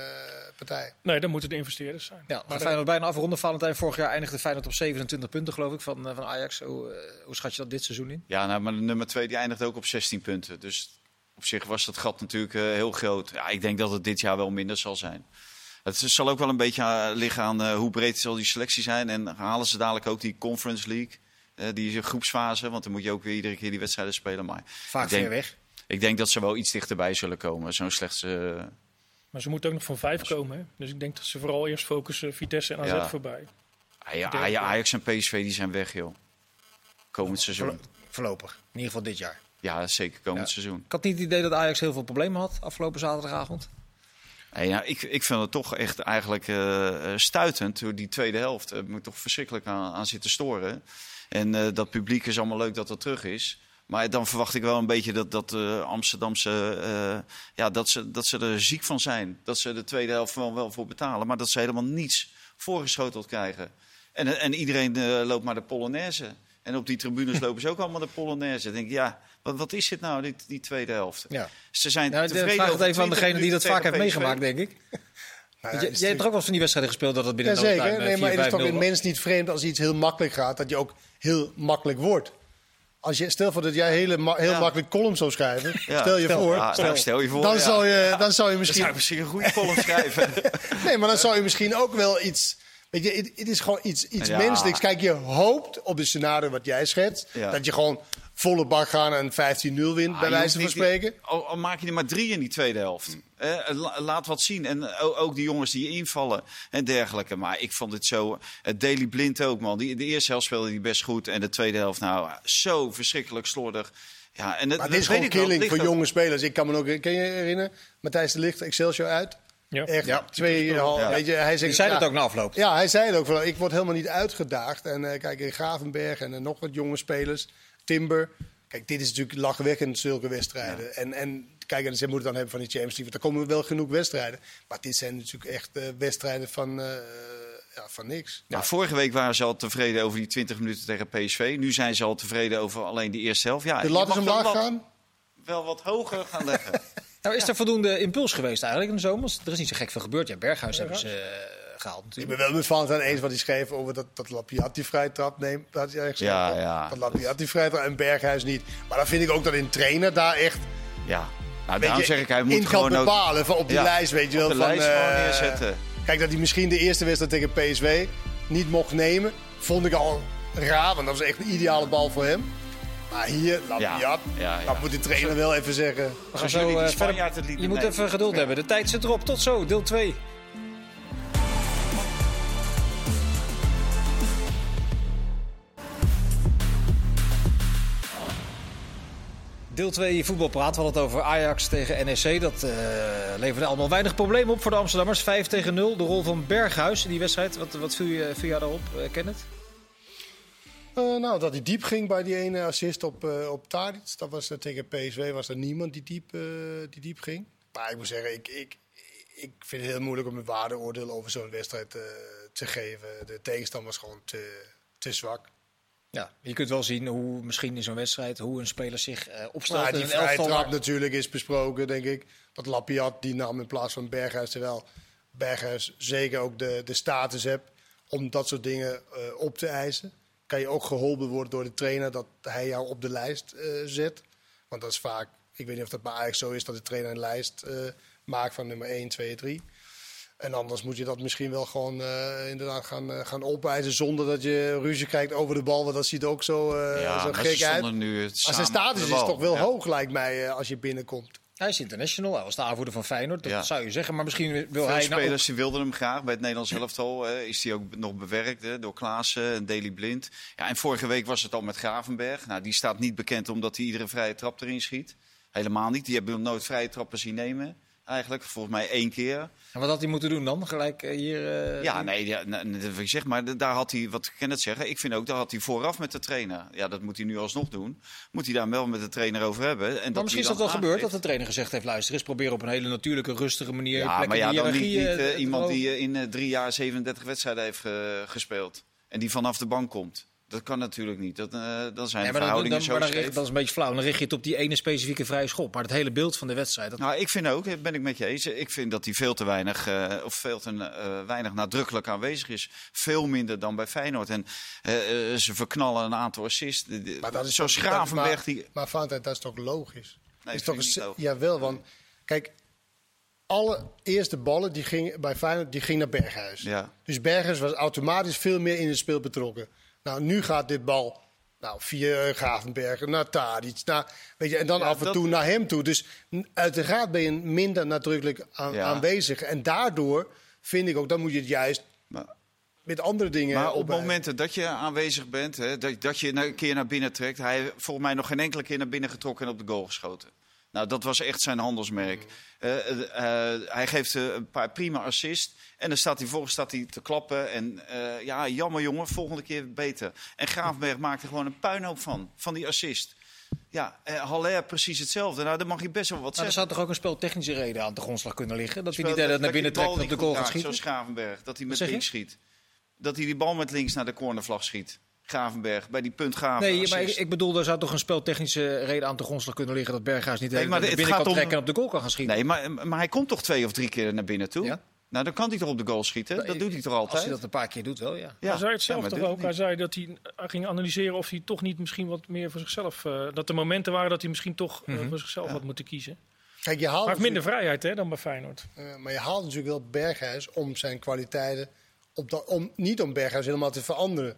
partij. Nee, dan moeten de investeerders zijn. Ja, maar Feyenoord bijna afronden. Valentijn, vorig jaar eindigde Feyenoord op 27 punten, geloof ik, van, eh, van Ajax. Hoe, hoe schat je dat dit seizoen in? Ja, nou, maar de nummer 2 die eindigt ook op 16 punten. Dus op zich was dat gat natuurlijk eh, heel groot. Ja, ik denk dat het dit jaar wel minder zal zijn. Het zal ook wel een beetje liggen aan eh, hoe breed zal die selectie zijn. En halen ze dadelijk ook die Conference League, die groepsfase. Want dan moet je ook weer iedere keer die wedstrijden spelen. Maar Vaak denk, ver weg. Ik denk dat ze wel iets dichterbij zullen komen. Zo'n slechts... eh, Maar ze moeten ook nog van vijf komen. Hè? Dus ik denk dat ze vooral eerst focussen Vitesse en AZ Ja. voorbij. Aj- Aj- Ajax en PSV die zijn weg, joh. Komend seizoen. Voorlo- Voorlopig. In ieder geval dit jaar. Ja, zeker komend Ja. seizoen. Ik had niet het idee dat Ajax heel veel problemen had afgelopen zaterdagavond. Ja, ik, ik vind het toch echt eigenlijk eh, stuitend. Door die tweede helft heb ik me toch verschrikkelijk aan, aan zitten storen. En eh, dat publiek is allemaal leuk dat dat terug is. Maar dan verwacht ik wel een beetje dat, dat de Amsterdamse. eh, ja, dat ze, dat ze er ziek van zijn. Dat ze de tweede helft wel, wel voor betalen. Maar dat ze helemaal niets voorgeschoteld krijgen. En, en iedereen eh, loopt maar de Polonaise. En op die tribunes lopen ze ook allemaal de Polonaise. Dan denk ik, ja, wat, wat is dit nou, die, die tweede helft? Ja. Ze zijn Nou, tevreden vraag het even aan 20 degene die dat vaak heeft meegemaakt, denk ik. Nou ja, Jij- hebt er ook wel eens van die wedstrijden gespeeld dat het binnen Jazeker, time, nee, eh, maar het is 4-5-0 toch een mens niet vreemd als iets heel makkelijk gaat, dat je ook heel makkelijk wordt. Als je, stel voor dat jij hele ma- heel Ja. makkelijk column zou schrijven, Ja. stel je Stel. voor, Ah, nou, stel je voor. dan, ja. zou je, dan zou je Dan misschien zou ik misschien een goede column schrijven. Nee, maar dan zou je misschien ook wel iets. Weet je, het, is gewoon iets, iets menselijks. Kijk, je hoopt op de scenario wat jij schetst. Dat je gewoon volle bak gaan en 15-0 wint, Ah, bij wijze van niet- spreken. Al, al maak je er maar drie in die tweede helft. Eh, la- laat wat zien. En o- ook die jongens die invallen en dergelijke. Maar ik vond het zo... Het Daily Blind ook, man. Die, de eerste helft speelde hij best goed. En de tweede helft, nou, zo verschrikkelijk slordig. Ja, en het, Maar dat dit is weet gewoon killing voor jonge spelers. Ik kan me ook, kan je je herinneren? Matthijs de Ligt, Excelsior uit. Ja. Echt, Ja. twee, Ja. weet je, hij zegt, zei ja, dat ook na afloop. Ja, hij zei het ook. Van, ik word helemaal niet uitgedaagd. En eh, kijk, in Gravenberg en eh, nog wat jonge spelers. Timber. Kijk, dit is natuurlijk lachwekkend, zulke wedstrijden. En, en kijk, en ze moeten dan hebben van die Champions League. Want er komen wel genoeg wedstrijden. Maar dit zijn natuurlijk echt eh, wedstrijden van, eh, ja, van niks. Maar vorige week waren ze al tevreden over die 20 minuten tegen PSV. Nu zijn ze al tevreden over alleen die eerste helft. Ja, De lat is wel omlaag wat- gaan. Wel wat hoger gaan leggen. Nou, is er voldoende impuls geweest eigenlijk in de zomer? Er is niet zo gek veel gebeurd. Ja, Berghuis hebben ze eh, gehaald Ik ben wel met Valentijn eens wat hij schreef over dat, dat Lapiat vrij trap neemt. Dat, hij Ja, ja. dat Lapiat die vrij trap en Berghuis niet. Maar dan vind ik ook dat een trainer daar echt Ja, nou, daarom je, zeg ik, hij moet kan gewoon ook bepalen. Van op die Ja, lijst, weet je op wel. de van, lijst gewoon eh, neerzetten. Kijk, dat hij misschien de eerste wedstrijd tegen PSV niet mocht nemen, vond ik al raar. Want dat was echt een ideale bal voor hem. Maar hier, Lapiat, Ja, ja, ja. dat moet de trainer wel even zeggen. We gaan zo die eh, lieten Je moet even geduld hebben. De tijd zit erop. Tot zo, deel 2. Deel 2 voetbalpraat. We hadden het over Ajax tegen NEC. Dat eh, leverde allemaal weinig problemen op voor de Amsterdammers. 5 tegen 0. De rol van Berghuis in die wedstrijd. Wat, wat viel, je, viel daarop, eh, Kenneth? Eh, nou, dat hij diep ging bij die ene assist op, eh op Tadic. Dat was tegen PSV was er niemand die diep, die diep ging. Maar ik moet zeggen, ik, ik, ik vind het heel moeilijk om een waardeoordeel over zo'n wedstrijd te geven. De tegenstander was gewoon te, te zwak. Ja, je kunt wel zien hoe misschien in zo'n wedstrijd hoe een speler zich eh, opstelt. Maar die een vrije elftal trap waar- natuurlijk is besproken, denk ik. Dat Lapiat die nam in plaats van Berghuis. Terwijl Berghuis zeker ook de, de status hebt om dat soort dingen eh, op te eisen. Kan je ook geholpen worden door de trainer dat hij jou op de lijst eh, zet. Want dat is vaak, ik weet niet of dat bij Ajax zo is, dat de trainer een lijst maakt van nummer 1, 2, 3. En anders moet je dat misschien wel gewoon eh, inderdaad gaan, eh, gaan opeisen zonder dat je ruzie krijgt over de bal. Want dat ziet er ook zo, eh, Ja, zo gek uit. nu het Maar zijn status is toch wel Ja. hoog, lijkt mij, eh, als je binnenkomt. Hij is international, hij was de aanvoerder van Feyenoord, dat Ja. zou je zeggen. Maar misschien wil Veel hij... nou spelers die wilden hem graag bij het Nederlands elftal. eh, is hij ook nog bewerkt hè, door Klaassen en Daley Blind. Ja, en vorige week was het al met Gravenberg. Nou, die staat niet bekend omdat hij iedere vrije trap erin schiet. Helemaal niet. Die hebben nog nooit vrije trappen zien nemen. Eigenlijk, volgens mij één keer. En wat had hij moeten doen dan? Gelijk eh, hier... eh, Ja, nee, ja, wil ik zeggen. Maar daar had hij, wat ik kan het zeggen, ik vind ook, daar had hij vooraf met de trainer. Ja, dat moet hij nu alsnog doen. Moet hij daar wel met de trainer over hebben. En Maar dat misschien is dat wel gebeurd, dat de trainer gezegd heeft... luister eens, probeer op een hele natuurlijke, rustige manier... Ja, maar ja, dan niet, niet, eh, iemand die in drie jaar 37 wedstrijden heeft gespeeld. En die vanaf de bank komt. Dat kan natuurlijk niet. Dat, eh, dan zijn Nee, de maar dan, verhoudingen dan, zo maar dan, richt- scheef. dat is een beetje flauw. Dan richt je het op die ene specifieke vrije schop. Maar het hele beeld van de wedstrijd... Dat... Nou, ik vind ook, ben ik met je eens. Ik vind dat hij veel te weinig, eh, of veel te eh, weinig nadrukkelijk aanwezig is. Veel minder dan bij Feyenoord. En ze verknallen een aantal assists. Maar dat is dat- Gravenberg. Maar, Die, maar Valentijn, dat is toch logisch? Nee, is toch een-. Jawel, want kijk, alle eerste ballen die gingen bij Feyenoord die gingen naar Berghuis. ja. Dus Berghuis was automatisch veel meer in het spel betrokken. Nou, nu gaat dit bal nou, via Gravenberg naar Tadic. Naar, weet je, en dan Ja, af en dat- toe naar hem toe. Dus uiteraard ben je minder nadrukkelijk aan- Ja. aanwezig. En daardoor vind ik ook, dan moet je het juist Maar, met andere dingen maar op momenten dat je aanwezig bent, hè, dat, dat je een keer naar binnen trekt. Hij heeft volgens mij nog geen enkele keer naar binnen getrokken en op de goal geschoten. Nou, dat was echt zijn handelsmerk. Eh, eh, eh, hij geeft een paar prima assists. En dan staat hij volgens staat hij te klappen. En ja, jammer jongen, volgende keer beter. En Graafberg maakt er gewoon een puinhoop van, van die assist. Ja, eh, Haller precies hetzelfde. Nou, dan mag je best wel wat Maar er zeggen. zou toch ook een speltechnische reden aan de grondslag kunnen liggen? Dat hij niet Speelt- de naar dat binnen trekt en op de goal gaat schieten? Zoals Gravenberg, dat hij met links schiet. Dat hij die bal met links naar de cornervlag schiet. Gravenberg, bij die punt Graven. Nee, maar ik, bedoel, er zou toch een speltechnische reden aan de grondslag kunnen liggen dat Berghuis niet Nee, nee, maar naar het binnen gaat kan om- trekken en op de goal kan gaan schieten. Nee, maar, maar hij komt toch twee of drie keer naar binnen toe? Ja? Nou, dan kan hij toch op de goal schieten? Dat doet hij toch altijd? Als hij dat een paar keer doet, wel ja. Ja. hij zei het Ja, zelf toch ook. het Hij zei dat hij hij ging analyseren of hij toch niet misschien wat meer voor zichzelf... eh, dat er momenten waren dat hij misschien toch eh, Mhm. voor zichzelf had moeten kiezen. Kijk, je haalt Maar minder vrijheid hè, dan bij Feyenoord. Eh, maar je haalt natuurlijk wel Berghuis om zijn kwaliteiten. Op dat, om, niet om Berghuis helemaal te veranderen.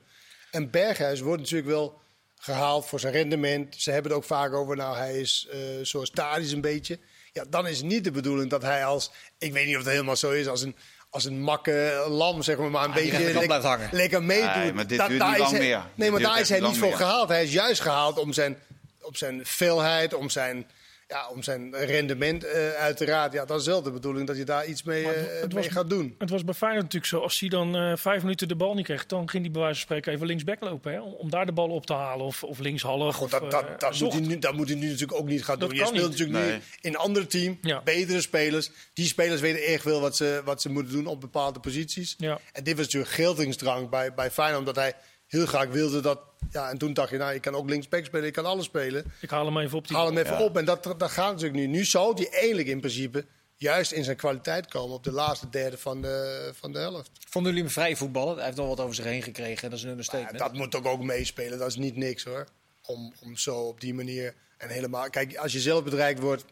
En Berghuis wordt natuurlijk wel gehaald voor zijn rendement. Ze hebben het ook vaak over, nou hij is eh zoals Tadic een beetje. Ja, dan is het niet de bedoeling dat hij als, ik weet niet of het helemaal zo is, als een, als een makke lam, zeg maar, maar een die beetje blijft hangen. lekker meedoet. Nee, maar dit Da- duurt niet lang hij- meer. Nee, maar daar is hij niet voor meer. gehaald. Hij is juist gehaald om zijn, op zijn veelheid, om zijn, ja, om zijn rendement eh, uiteraard. Ja, dat is wel de bedoeling dat je daar iets mee, eh, het- het mee was- gaat doen. Het was bij Feyenoord natuurlijk zo. Als hij dan eh, vijf minuten de bal niet kreeg, dan ging hij bij wijze van spreken even linksback lopen. Hè, om, om daar de bal op te halen. Of, of linkshallig. Goed, of, dat, eh, dat, dat, moet hij nu, dat moet hij nu natuurlijk ook niet gaan Dat doen. Je kan speelt niet. natuurlijk Nee. nu in een ander team, Ja. betere spelers. Die spelers weten echt wel wat ze, wat ze moeten doen op bepaalde posities. Ja. En dit was natuurlijk geldingsdrang bij, bij Feyenoord, omdat hij heel graag wilde dat... Ja, en toen dacht je, nou, ik kan ook linksback spelen, ik kan alles spelen. Ik haal hem even op die Haal hem even Ja. op. En dat, dat gaat natuurlijk nu. Nu zou hij eigenlijk in principe juist in zijn kwaliteit komen op de laatste derde van de, van de helft. Vonden jullie hem vrij voetballen? Hij heeft wel wat over zich heen gekregen en dat is een Maar understatement. dat moet ook, ook meespelen. Dat is niet niks hoor. Om, om zo op die manier en helemaal. Kijk, als je zelf bedreigd wordt,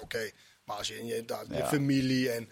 oké. Maar als je in je, dat, je Ja. familie en,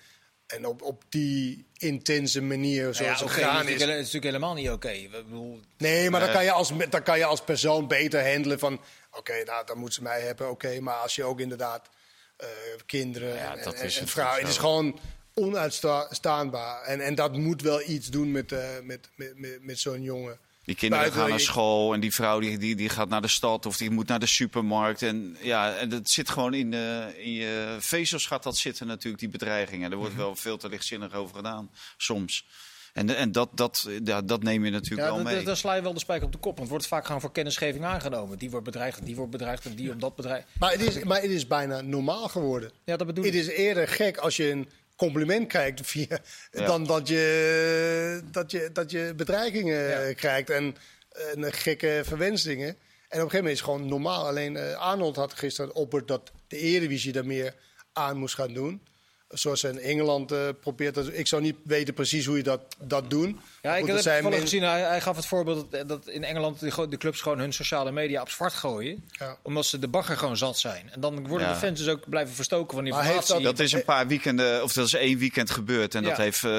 en op, op die intense manier Nou zoals ja, het is. is. natuurlijk- het is natuurlijk helemaal niet oké. Bedoel, Nee, maar dan kan, je als, dan kan je als persoon beter handelen van... Oké, nou, dan moeten ze mij hebben, oké. maar als je ook inderdaad eh, kinderen Ja, en, dat en, is en het vrouwen... Het is gewoon onuitstaanbaar. En, en dat moet wel iets doen met, eh, met, met, met, met zo'n jongen. Die kinderen Buiten gaan naar school en die vrouw die, die, die gaat naar de stad of die moet naar de supermarkt. En ja, en dat zit gewoon in, eh, in je vezels gaat dat zitten natuurlijk, die bedreigingen. Er wordt Mhm. wel veel te lichtzinnig over gedaan, soms. En, en dat, dat, ja, dat neem je natuurlijk ja, wel dat- mee. dat- daar sla je wel de spijker op de kop. Want het wordt vaak gewoon voor kennisgeving aangenomen. Die wordt bedreigd, die wordt bedreigd en die om dat bedreigd. Maar het is, maar het is bijna normaal geworden. Ja, dat bedoel Het ik. is eerder gek als je een compliment krijgt via, Ja. dan dat je, dat je, dat je bedreigingen Ja. eh, krijgt en, en gekke verwensingen. En op een gegeven moment is het gewoon normaal. Alleen eh, Arnold had gisteren opperd dat de Eredivisie daar meer aan moest gaan doen. Zoals ze in Engeland eh probeert dat. Ik zou niet weten precies hoe je dat, dat doen. Ja, ik Goed, heb mensen- gezien, hij, hij gaf het voorbeeld dat, dat in Engeland de, clubs gewoon hun sociale media op zwart gooien. Ja. Omdat ze de bagger gewoon zat zijn. En dan worden Ja. de fans dus ook blijven verstoken van Maar informatie. heeft Dat is een paar weekenden, of dat is één weekend gebeurd. En dat heeft eh,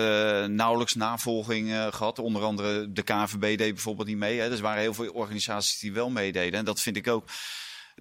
nauwelijks navolging eh, gehad. Onder andere de KNVB deed bijvoorbeeld niet mee. Hè. Dus er waren heel veel organisaties die wel meededen. En dat vind ik ook.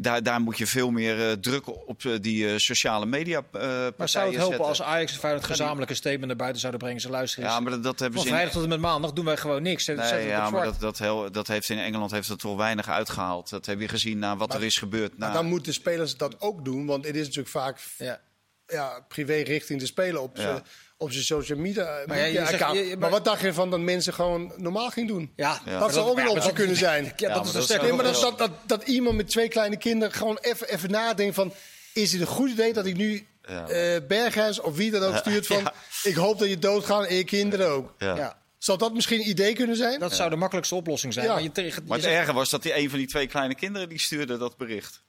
Daar, daar moet je veel meer eh, druk op eh, die eh, sociale media eh maar zou het helpen zetten. als Ajax en Feyenoord gezamenlijk een statement naar buiten zouden brengen? Ze luisteren Ja, eens. maar dat, dat hebben Van ze in, vrijdag tot en met maandag doen wij gewoon niks. Nee, het ja, maar dat, dat, heel, dat heeft in Engeland heeft dat wel weinig uitgehaald. Dat heb je gezien na wat er is gebeurd. Maar Na, dan moeten spelers dat ook doen. Want het is natuurlijk vaak Ja. ja, privé richting de speler op Ja. Op zijn social media, Maar ja, je media zegt- account. je- je- maar, maar- wat dacht je van dat mensen gewoon normaal gingen doen? Ja, Ja. Dat zou ook een optie dat- kunnen zijn. Ja, dat is dat Nee, maar dat, dat, dat, dat iemand met twee kleine kinderen gewoon even, even nadenkt van... Is het een goed idee dat ik nu Ja. eh, Berghuis of wie dan ook stuurt van... Ja. Ik hoop dat je doodgaat en je kinderen ook. ja. Ja, Zou dat misschien een idee kunnen zijn? dat zou de makkelijkste oplossing zijn. Ja. Maar, je tegen, Maar het zegt- erge was dat die een van die twee kleine kinderen die stuurde dat bericht.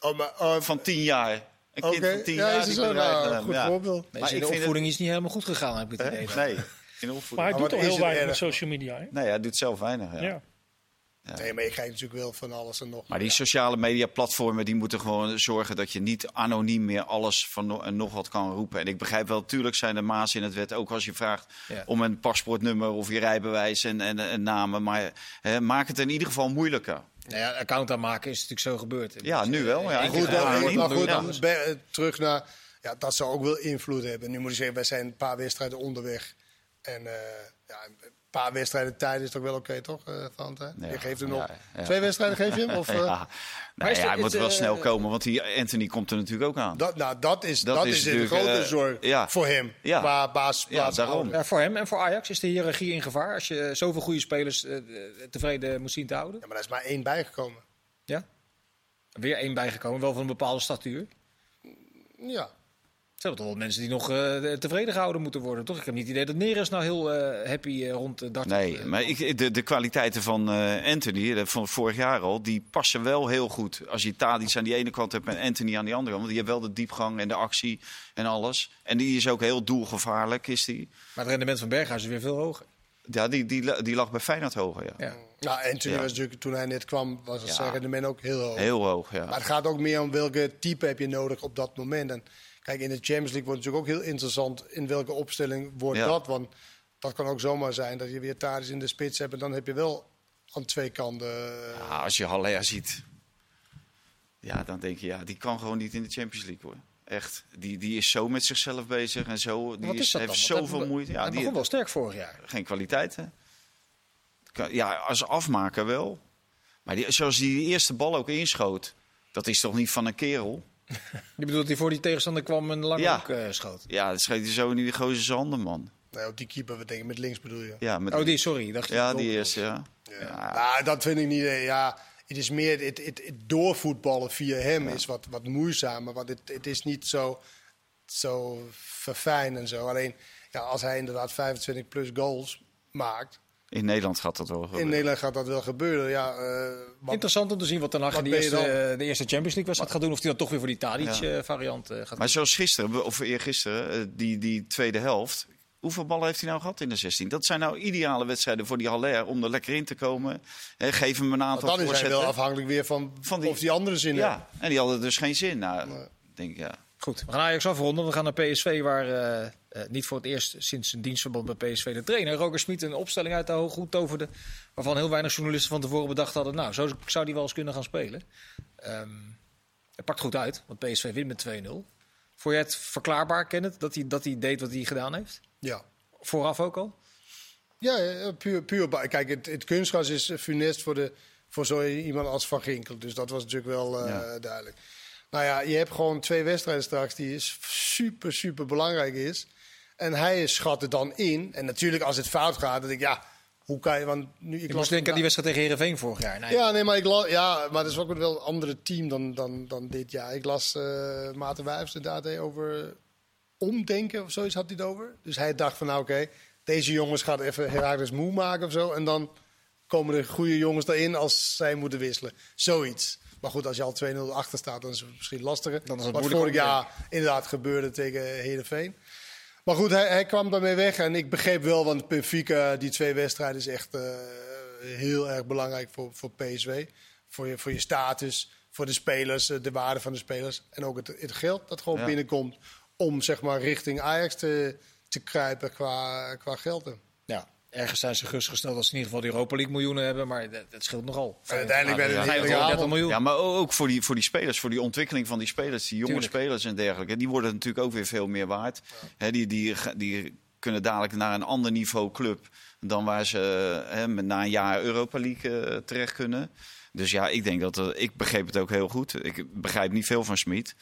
Oh, maar, oh, Van tien jaar. Een kind Oké, van tien ja, jaar is die Nou, hem. goed Ja. voorbeeld. Nee, Maar de ik vind opvoeding is niet helemaal goed gegaan, heb ik het idee. Nee, in de Maar opvoeding. hij doet is heel het weinig met social media. Hè? Nee, hij doet zelf weinig. Ja. Ja. Nee, maar je krijgt natuurlijk wel van alles en nog. Maar die sociale media platformen die moeten gewoon zorgen dat je niet anoniem meer alles van no- en nog wat kan roepen. En ik begrijp wel, natuurlijk zijn er maas in het wet. Ook als je vraagt Ja. om een paspoortnummer of je rijbewijs en, en, en namen. Maar hè, maak het in ieder geval moeilijker. Nou ja, account aanmaken is natuurlijk zo gebeurd. Ja, nu wel. Ja, Goed, dan, maar goed, dan be- terug naar... Ja, dat zou ook wel invloed hebben. Nu moet ik zeggen, wij zijn een paar wedstrijden onderweg. En, eh, ja, paar wedstrijden tijd is toch wel oké, toch, uh, Valentijn? Ja. Je geeft hem Ja, nog ja. twee wedstrijden, geef je hem? Of, eh, ja. Nee, is hij moet het, wel eh, snel komen, want die Anthony komt er natuurlijk ook aan. dat, nou, dat is, Dat dat is natuurlijk, grote eh, zorg ja. voor hem. Ja. Qua basisplaats. Ja, daarom. Ja, voor hem en voor Ajax is de hiërarchie in gevaar als je eh, zoveel goede spelers eh, eh, tevreden moet zien te houden. Ja, maar daar is maar één bijgekomen. Ja? Weer één bijgekomen, wel van een bepaalde statuur. Ja. Er zijn toch wel mensen die nog eh, tevreden gehouden moeten worden, toch? Ik heb niet het idee dat Neres nou heel eh, happy eh, rond de dart. Nee, maar ik, de, de kwaliteiten van eh, Anthony, van vorig jaar al, die passen wel heel goed. Als je Tadic aan die ene kant hebt en Anthony aan die andere kant. Want die heeft wel de diepgang en de actie en alles. En die is ook heel doelgevaarlijk, is die. Maar het rendement van Berghuis is weer veel hoger. Ja, die, die, die lag bij Feyenoord hoger, ja. Ja. Nou, Anthony Ja. was natuurlijk, toen hij net kwam, was Ja. zijn rendement ook heel hoog. Heel hoog, ja. Maar het gaat ook meer om welke type heb je nodig op dat moment. En kijk, in de Champions League wordt het natuurlijk ook heel interessant in welke opstelling wordt Ja. dat. Want dat kan ook zomaar zijn dat je weer Tadic in de spits hebt. En dan heb je wel aan twee kanten. eh, Ja, als je Haller ziet, ja, dan denk je, ja, die kan gewoon niet in de Champions League hoor. Echt, die, die is zo met zichzelf bezig en zo. Die is heeft dan? Zoveel hij- moeite. Ja, hij die, begon wel sterk vorig jaar. geen kwaliteit, hè? Ja, als afmaker wel. Maar die, zoals hij die eerste bal ook inschoot, dat is toch niet van een kerel? Je bedoelt dat hij voor die tegenstander kwam en lang Ja. ook eh, schoot? Ja, dat scheet hij zo in die gozer zijn handen, man. nee, op die keeper, we denken met links bedoel je. Ja, met, Oh, die, sorry. Dacht je ja dat die eerste, ja. Ja. Ja. Nou, dat vind ik niet. eh, Ja, het is meer het, het, het doorvoetballen via hem is wat, wat moeizamer. Want het, het is niet zo, zo verfijn en zo. Alleen ja, als hij inderdaad 25 plus goals maakt. In Nederland gaat dat wel In gebeuren. Nederland gaat dat wel gebeuren. Ja, eh, wat- Interessant om te zien wat Hag in wat de eerste, eh, de eerste Champions League wedstrijd gaat doen. Of hij dan toch weer voor die Ja. Tadic-variant gaat Maar doen. zoals gisteren, of eergisteren, eh, die, die tweede helft. Hoeveel ballen heeft hij nou gehad in de 16? Dat zijn nou ideale wedstrijden voor die Haller om er lekker in te komen. Hè, geef hem een aantal dan is hij voorzetten. wel afhankelijk weer van, Van die- of die andere zin. Ja, en die hadden dus geen zin. Nou, Nee. denk ik, ja. Goed, we gaan Ajax afronden. We gaan naar PSV, waar eh, eh, niet voor het eerst sinds zijn dienstverband bij PSV de trainer Roger Smit een opstelling uit de hoge hoed toverde. Waarvan heel weinig journalisten van tevoren bedacht hadden. Nou, zo zou die wel eens kunnen gaan spelen. Ehm het pakt goed uit, want PSV wint met 2-0. Vond jij het verklaarbaar, Kenneth, dat hij, dat hij deed wat hij gedaan heeft? Ja. Vooraf ook al? Ja, ja, puur, puur. Kijk, het, het kunstgras is eh, funest voor, de, voor zo iemand als Van Ginkel. Dus dat was natuurlijk wel eh, Ja. duidelijk. Nou ja, je hebt gewoon twee wedstrijden straks die is super, super belangrijk is. En hij schat het dan in. En natuurlijk als het fout gaat, dan denk ik, ja, hoe kan je... Want nu, ik Ik las moest denken aan die wedstrijd tegen Herenveen vorig jaar. Nee, Ja, nee, maar, ik la- ja, maar dat is ook wel een andere team dan, dan, dan dit jaar. Ik las eh Maarten Wijfs inderdaad eh, over omdenken of zoiets had hij het over. Dus hij dacht van, nou oké, deze jongens gaan even Herakles moe maken of zo. En dan komen de goede jongens erin als zij moeten wisselen. Zoiets. Maar goed, als je al 2-0 achter staat, dan is het misschien lastiger. Dan is het Wat vorig jaar inderdaad gebeurde tegen Heerenveen. Maar goed, hij, hij kwam daarmee weg. En ik begreep wel, want Benfica, die twee wedstrijden, is echt eh, heel erg belangrijk voor, voor PSV. Voor je, voor je status, voor de spelers, eh, de waarde van de spelers. En ook het, het geld dat gewoon Ja. binnenkomt om zeg maar richting Ajax te, te kruipen qua, qua geld. En Ja, ergens zijn ze gerustgesteld dat ze in ieder geval de Europa League miljoenen hebben. Maar dat, dat scheelt nogal. uiteindelijk werd het ja, een Ga je hele gewoon 30 avond. miljoen. Ja, maar ook voor die, voor die spelers, voor die ontwikkeling van die spelers, die jonge Tuurlijk. spelers en dergelijke. Die worden natuurlijk ook weer veel meer waard. Hè, die, die, die kunnen dadelijk naar een ander niveau club dan waar ze hè, met- na een jaar Europa League eh, terecht kunnen. Dus ja, ik denk dat er- ik begreep het ook heel goed. Ik begrijp niet veel van Smit.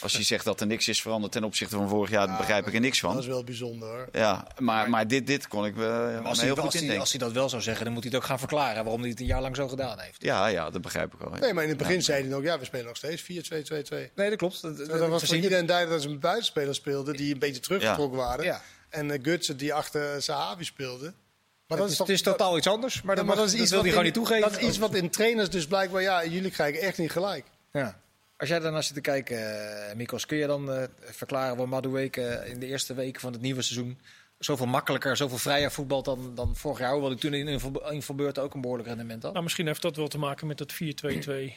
Als hij zegt dat er niks is veranderd ten opzichte van vorig jaar, daar begrijp ik er niks Dat van. is wel bijzonder hoor. Ja, maar, maar dit, dit kon ik wel Maar als, me hij, heel goed als, hij, indenken. als hij dat wel zou zeggen, dan moet hij het ook gaan verklaren waarom hij het een jaar lang zo gedaan heeft. Ja, ja, dat begrijp ik wel. ja. Nee, maar in het begin zei hij ook, ja, we spelen nog steeds 4-2-2-2. Nee, dat klopt. Dat, dat- Dat was voor iedereen duidelijk dat ze een buitenspeler speelden die een beetje teruggetrokken waren. Ja. En uh, Gutsen die achter Sahavi speelde. Maar het, is, het is totaal iets anders, maar, Ja, dat, mag- dat wil hij wat gewoon in- niet toegeven. Dat is iets wat in trainers dus blijkbaar, ja, jullie krijgen echt niet gelijk. Ja. Als jij daarnaar zit te kijken, eh, Mikos, kun je dan eh, verklaren waarom Madueke in de eerste weken van het nieuwe seizoen zoveel makkelijker, zoveel vrijer voetbalt dan, dan vorig jaar? Hoewel ik toen in Invalbeurt ook een behoorlijk rendement had. Nou, misschien heeft dat wel te maken met dat 4-2-2,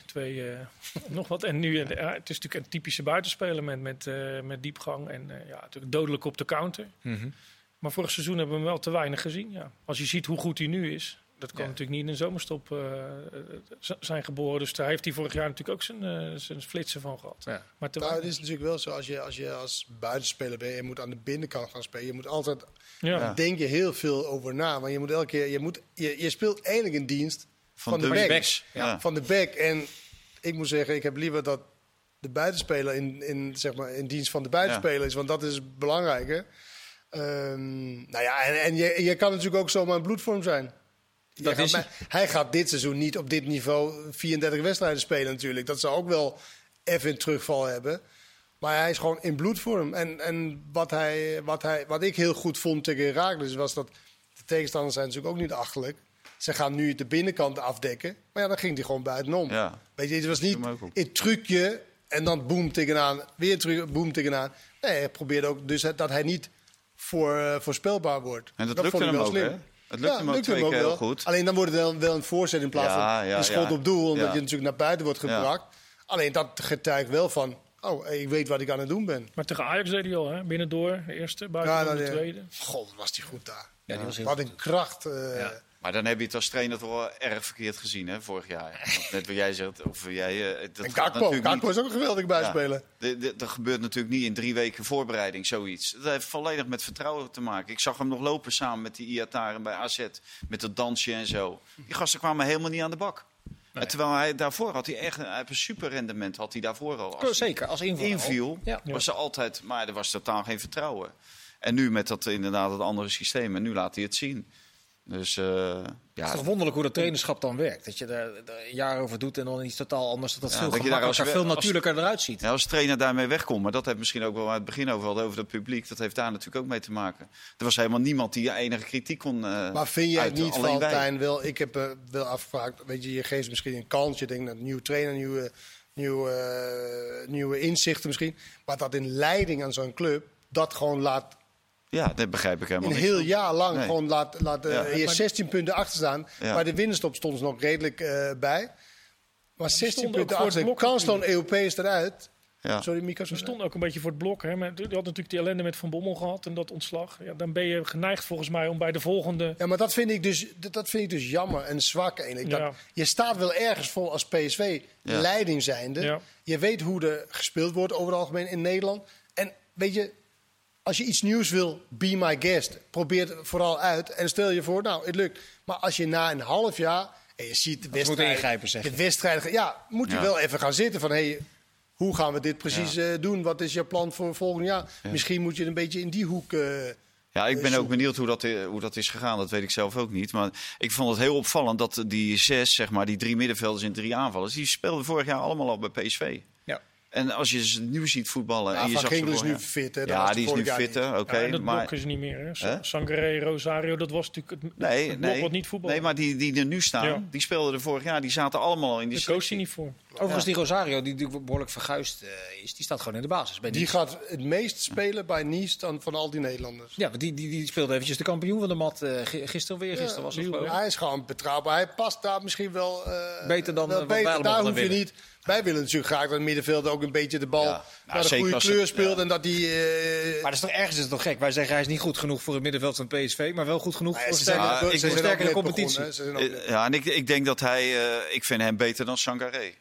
2, eh, nog wat. En nu, eh, het is natuurlijk een typische buitenspeler met, met, eh, met diepgang en eh, ja, natuurlijk dodelijk op de counter. Mhm. Maar vorig seizoen hebben we hem wel te weinig gezien. Ja. Als je ziet hoe goed hij nu is, dat kan Ja. natuurlijk niet in de zomerstop eh, z- zijn geboren. Dus daar heeft hij vorig jaar natuurlijk ook zijn, eh, zijn flitsen van gehad. Ja. Maar Nou, het is natuurlijk wel zo, als je als, je als buitenspeler bent, je moet aan de binnenkant gaan spelen. Je moet altijd, ja. Denk je heel veel over na. Want je moet elke keer, je, moet, je, je speelt eigenlijk in dienst van, de, de back. backs. Ja. Ja. Van de back. En ik moet zeggen, ik heb liever dat de buitenspeler in, in, zeg maar, in dienst van de buitenspeler is. Want dat is belangrijker. Ehm, nou ja, en, en je, je kan natuurlijk ook zomaar in bloedvorm zijn. Dat gaat is hij gaat dit seizoen niet op dit niveau 34 wedstrijden spelen natuurlijk. Dat zou ook wel even een terugval hebben. Maar hij is gewoon in bloedvorm. En, en wat, hij, wat, hij, wat ik heel goed vond tegen Herakles was dat... de tegenstanders zijn natuurlijk ook niet achterlijk. Ze gaan nu de binnenkant afdekken. Maar ja, dan ging hij gewoon buitenom. Ja. Weet je, het was niet een trucje en dan boem tegenaan. Weer terug, boem tegenaan. Nee, hij probeerde ook dus dat hij niet voor, eh, voorspelbaar wordt. En dat, vond lukte ik hem wel ook, slim. hè? Het lukte hem ook twee keer heel goed. Alleen dan wordt het wel, wel een voorzet in plaats Ja, van ja, een schot ja. op doel. Omdat Ja. je natuurlijk naar buiten wordt Ja. gebracht. Alleen dat getuigt wel van... Oh, ik weet wat ik aan het doen ben. Maar tegen Ajax deed hij al, hè? binnendoor, de eerste, buiten Ja, de ja. tweede. God, was die goed daar. Ja, die was heel Wat een kracht. eh, Ja. Maar dan heb je het als trainer toch wel erg verkeerd gezien, hè, vorig jaar. Want net wat jij zegt, of jij... eh, dat En niet- is ook een geweldig de- Dat gebeurt natuurlijk niet in drie weken voorbereiding, zoiets. Dat heeft volledig met vertrouwen te maken. Ik zag hem nog lopen samen met die Iataren bij AZ, met dat dansje en zo. Die gasten kwamen helemaal niet aan de bak. Terwijl hij daarvoor had hij echt een, super rendement, had hij daarvoor al. Als Zeker, als invaller. inviel, Ja. was er altijd, maar er was totaal geen vertrouwen. En nu met dat inderdaad het andere systeem, en nu laat hij het zien. Dus eh, Het ja, is toch wonderlijk hoe dat trainerschap dan werkt. Dat je er, een jaar over doet en dan iets totaal anders. Dat dat Ja, veel dat je daar gemakkelijker, als- veel als- natuurlijker eruit ziet. Ja, als trainer daarmee wegkomt, maar dat heeft misschien ook wel aan het begin over hadden over het publiek. Dat heeft daar natuurlijk ook mee te maken. Er was helemaal niemand die enige kritiek kon. eh, Maar vind jij het uiten, niet, alleen wij. Valentijn? Wel, ik heb eh, wel afgevraagd. Weet je, je geeft misschien een kans. Je denkt dat een nieuwe trainer, nieuwe, nieuwe, nieuwe inzichten misschien. Maar dat in leiding aan zo'n club, dat gewoon laat Ja, dat begrijp ik helemaal een niet. heel jaar lang Nee. gewoon laat, laat eh, Ja. hier 16 punten achter staan. Ja. Bij de winterstop stonden ze nog redelijk eh, bij. Maar 16 stonden ook punten achter. Kansloon Europees eruit. Ja. Sorry, Mika. Ze stonden ook een beetje voor het blok. Hè? Maar Je had natuurlijk die ellende met Van Bommel gehad en dat ontslag. Ja, dan ben je geneigd volgens mij om bij de volgende... Ja, maar dat vind ik dus, dat, dat vind ik dus jammer en zwak eigenlijk. Dat, Ja. Je staat wel ergens voor als PSV, Ja. leiding zijnde. Ja. Je weet hoe er gespeeld wordt over het algemeen in Nederland. En weet je, als je iets nieuws wil, be my guest. Probeer het vooral uit en stel je voor, nou, het lukt. Maar als je na een half jaar, en je ziet de moet wedstrijden... ingrijpen, zeg je. De ja, moet je Ja. wel even gaan zitten van... Hey, hoe gaan we dit precies eh, doen? Wat is je plan voor volgend jaar? Misschien moet je een beetje in die hoek... eh, Ja, ik ben Zo. ook benieuwd hoe dat, eh, hoe dat is gegaan. Dat weet ik zelf ook niet. Maar ik vond het heel opvallend dat die zes, zeg maar, die drie middenvelders en drie aanvallers, die speelden vorig jaar allemaal al bij PSV. Ja. En als je ze nu ziet voetballen. Ja, en je Van zag is nu fit, hè? Ja, de die is nu fitter, oké. Ja, en dat maar blok is niet meer. Hè? Sa- Hè? Sangare, Rosario, dat was natuurlijk het, Nee, het blok nee, wat niet voetbal. nee, maar die, die er nu staan, Ja. die speelden er vorig jaar. Die zaten allemaal al in die Daar koos hij niet voor. Overigens, die Rosario, die natuurlijk behoorlijk verguisd eh, is, die staat gewoon in de basis. Bij Die gaat het meest spelen bij Nice dan van al die Nederlanders. Ja, want die, die, die speelde eventjes de kampioen van de mat. eh, gi- gisteren weer, gisteren was het. Hij is gewoon betrouwbaar. Hij past daar misschien wel eh, Beter dan, wel wij allemaal Daar dan hoef je niet. Wij willen natuurlijk graag dat het middenveld ook een beetje de bal Ja, nou, naar de zeker goede kleur het- speelt. ja. En dat die... eh, Maar dat is toch ergens is het toch gek. Wij zeggen hij is niet goed genoeg voor het middenveld van PSV, maar wel goed genoeg nou voor sterke, ik- voor sterkere net competitie. Eh, Ja, en ik, ik denk dat hij, eh, ik vind hem beter dan Sangaré.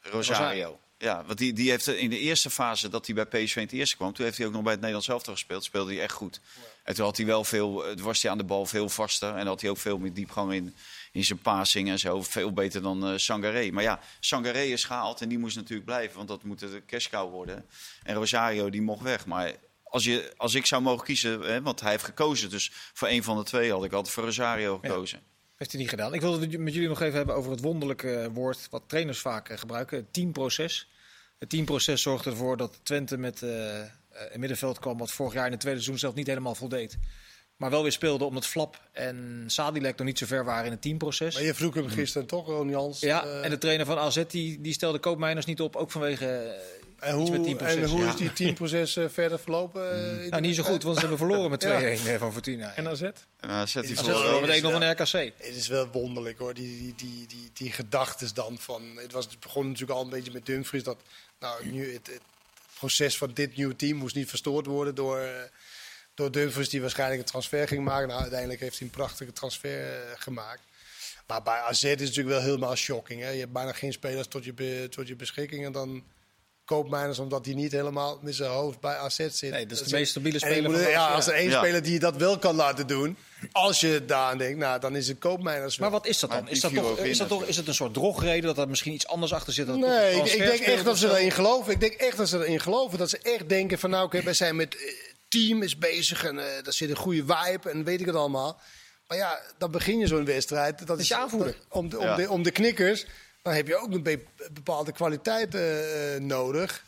Rosario. Ja, want die, die heeft in de eerste fase dat hij bij PSV in het eerste kwam, toen heeft hij ook nog bij het Nederlands elftal gespeeld, speelde hij echt goed. En toen had hij wel veel, was hij aan de bal veel vaster en had hij ook veel meer diepgang in, in zijn passing en zo, veel beter dan eh Sangaré. Maar ja, Sangaré is gehaald en die moest natuurlijk blijven, want dat moet de cash cow worden. En Rosario die mocht weg, maar als, je, als ik zou mogen kiezen, hè, want hij heeft gekozen, dus voor een van de twee had ik altijd voor Rosario gekozen. Heeft hij niet gedaan. Ik wilde het met jullie nog even hebben over het wonderlijke woord wat trainers vaak eh, gebruiken: het teamproces. Het teamproces zorgde ervoor dat Twente met eh, eh, een middenveld kwam wat vorig jaar in het tweede seizoen zelf niet helemaal voldeed. Maar wel weer speelde omdat Flap en Sadilek nog niet zo ver waren in het teamproces. Maar je vroeg hem gisteren toch, Ron Jans. Ja, eh, en de trainer van AZ die, die stelde Koopmeiners niet op, ook vanwege eh, en iets met hoe, teamproces. en hoe Ja. is die teamproces eh, verder verlopen? in Nou, niet zo goed, want ze hebben verloren met 2-1 Ja. eh, van Fortuna. En AZ? En AZ voor, wel- verloren met is 1-0 van wel- RKC. Het is wel wonderlijk hoor, die, die, die, die, die gedachtes dan van... Het, was, het begon natuurlijk al een beetje met Dumfries dat nou, nu het, het proces van dit nieuwe team moest niet verstoord worden door, door Dumfries die waarschijnlijk een transfer ging maken. Nou, uiteindelijk heeft hij een prachtige transfer eh, gemaakt. Maar bij AZ is het natuurlijk wel helemaal shocking. Hè? Je hebt bijna geen spelers tot je, be- tot je beschikking. En dan koopmijners omdat hij niet helemaal met zijn hoofd bij AZ zit. Nee, dat is de meest stabiele speler moet- van ja, als er één Ja. speler die dat wel kan laten doen, als je daar aan denkt, nou, dan is het koopmijners. Maar wat is dat dan? Is dat, toch, is, dat toch, is het een soort drogreden dat er misschien iets anders achter zit? Toch Nee, ik, ik denk echt dat ze erin geloven. Ik denk echt dat ze erin geloven. Dat ze echt denken van nou, oké, wij zijn met eh, team is bezig en eh daar zit een goede vibe en weet ik het allemaal. Maar ja, dan begin je zo'n wedstrijd. Dat is je aanvoerder. dat- om, de, om, Ja. de, om de knikkers, dan heb je ook een be- bepaalde kwaliteit eh, eh, nodig.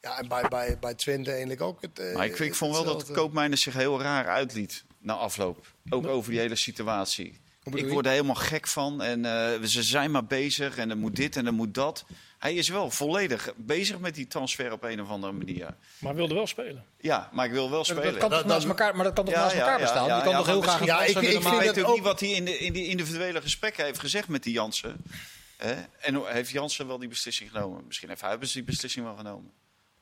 Ja, en bij, bij, bij Twente eigenlijk ook het. Maar ik, ik vond wel dat. Koopmijners zich heel raar uitliet na afloop. Ook over die hele situatie. Ik word er helemaal gek van. En eh, ze zijn maar bezig en er moet dit en er moet dat. Hij is wel volledig bezig met die transfer op een of andere manier. Maar wilde wel spelen. Ja, maar ik wil wel spelen. dat kan toch Dat- naast dat- elkaar, maar dat kan toch Ja, naast elkaar ja, bestaan? ja, je kan ja, toch heel maar graag ja, ik- ik vind weet ook niet wat hij in de, in die individuele gesprekken heeft gezegd met die Jansen. Hè? En heeft Jansen wel die beslissing genomen? Misschien heeft hij die beslissing wel genomen.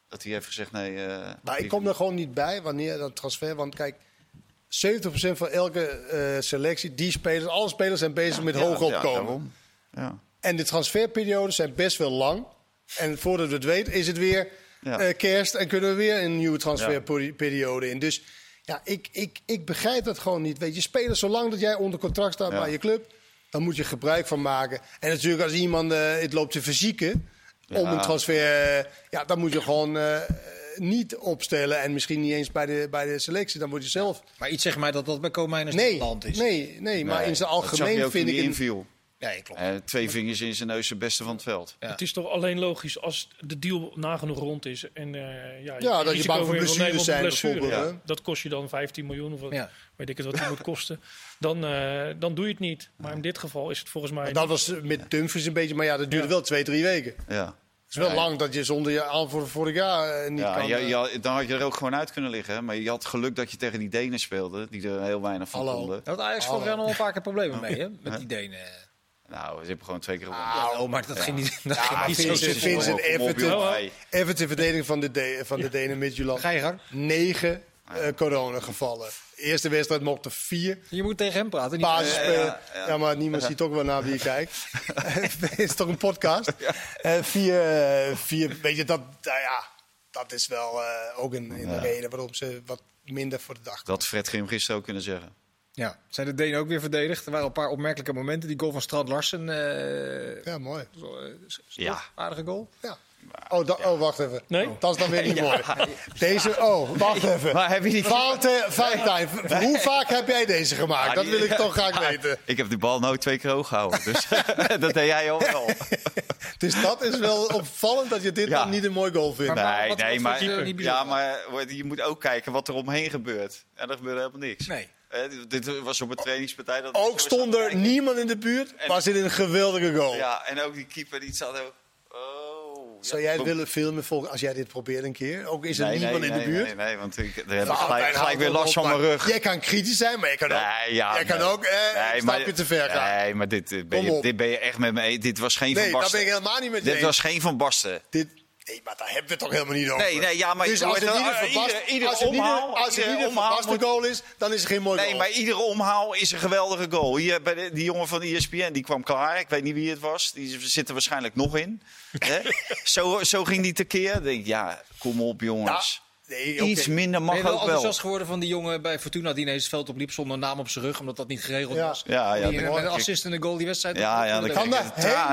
Dat hij heeft gezegd nee. eh, Maar ik kom er gewoon niet bij wanneer dat transfer. Want kijk, 70% van elke eh, selectie, die spelers, alle spelers zijn bezig met hoog opkomen. En de transferperiodes zijn best wel lang. En voordat we het weten, is het weer eh, kerst en kunnen we weer een nieuwe transferperiode in. Dus ja, ik, ik, ik begrijp dat gewoon niet. Weet je, spelers, zolang dat jij onder contract staat bij je club, dan moet je gebruik van maken. En natuurlijk, als iemand eh, het loopt te verzieken om een transfer, ja, dan moet je gewoon niet opstellen. En misschien niet eens bij de, bij de selectie, dan moet je zelf. Maar iets zegt mij dat dat bij Koopmeiners niet Nee, is. nee, nee, maar Nee, in zijn dat zag je algemeen ook vind ik het. inviel. Nee, klopt. Eh, twee vingers in zijn neus, de beste van het veld. Ja. Het is toch alleen logisch als de deal nagenoeg rond is. En, eh, ja, Ja, dat je bang voor blessures zijn een blessure. bijvoorbeeld, Ja. hè? Dat kost je dan 15 miljoen of wat, Ja. weet ik het wat die moet kosten. Dan, eh, dan doe je het niet. Maar in dit geval is het volgens mij... Dat was met Dumfries een beetje, maar ja, dat duurde Ja. wel twee, drie weken. Ja is wel lang dat je zonder je aanvoer vorig jaar eh, niet ja, kan... Ja, eh. ja, dan had je er ook gewoon uit kunnen liggen. Maar je had geluk dat je tegen die Denen speelde, die er heel weinig van Hallo. konden. Dat Ajax volgens jaar nog wel vaker problemen mee, hè? Met die Denen. Nou, ze hebben gewoon twee keer gewonnen. Ah, oh, maar dat ging niet. Dat ja, ging niet Vincent, Vincent, Everton, Everton verdediging van de, van de Denen met Ga je gang uh, coronagevallen. Eerste wedstrijd mochten vier. Je moet tegen hem praten. Niet basis, ja, ja, maar niemand ziet ook wel naar wie je kijkt. Het is toch een podcast? Uh, vier, weet je, dat, nou ja, dat is wel ook een, reden waarom ze wat minder voor de dag. Dat Fred Grim gisteren ook kunnen zeggen. Ja, zijn de Denen ook weer verdedigd? Er waren een paar opmerkelijke momenten. Die goal van Strad Larsen. ja, mooi. Zo, ja. Aardige goal. Ja. Oh, da- oh, wacht even. Nee? Dat is dan weer niet mooi. Deze, oh, wacht even. Maar heb je niet... Valentijn, Valentijn, v- hoe vaak heb jij deze gemaakt? Ja, Dat wil ik toch graag weten. Ik heb die bal nooit twee keer hoog gehouden. Dus dat deed jij ook wel. Dus dat is wel opvallend dat je dit Ja. dan niet een mooi goal vindt. Maar- Nee, wat- nee, wat maar, ja, maar je moet ook kijken wat er omheen gebeurt. En er gebeurde helemaal niks. Nee. Dit- dit was op een trainingspartij. Dat Ook stond er niemand in de buurt, En- was dit een geweldige goal. Ja, en ook die keeper die zat ook... Zou jij het willen filmen volgens, als jij dit probeert een keer? Ook is er Nee, niemand nee, in de nee, buurt? Nee, nee, want ik, heb ik gelijk, weer last van mijn rug. Jij kan kritisch zijn, maar je kan ook, Nee, ja, jij kan nee. ook eh, Nee, maar te ver gaan. Nee, maar dit, dit ben, je, dit ben je echt met me. Dit was geen Nee, van dat Basten. ben ik helemaal niet met je Dit was geen van Basten. Dit, nee, maar daar hebben we het toch helemaal niet over. Nee, nee, ja, maar dus je als het niet ieder- ieder als het omhaal- als het ieder niet een omhaal verbaasde moet- goal is, dan is het geen mooi Nee, goal. maar iedere omhaal is een geweldige goal. Hier, bij de, die jongen van E ESPN, die kwam klaar. Ik weet niet wie het was. Die zit er waarschijnlijk nog in. Zo, zo ging die tekeer. Ik denk, ja, kom op jongens. Nee. Iets minder mag je wel ook wel. enthousiast geworden van die jongen bij Fortuna die ineens het veld opliep zonder naam op zijn rug, omdat dat niet geregeld Ja. was? Ja, ja, die, dat- met een assist en een goal die wedstrijd. Ja, ja, dat kan daar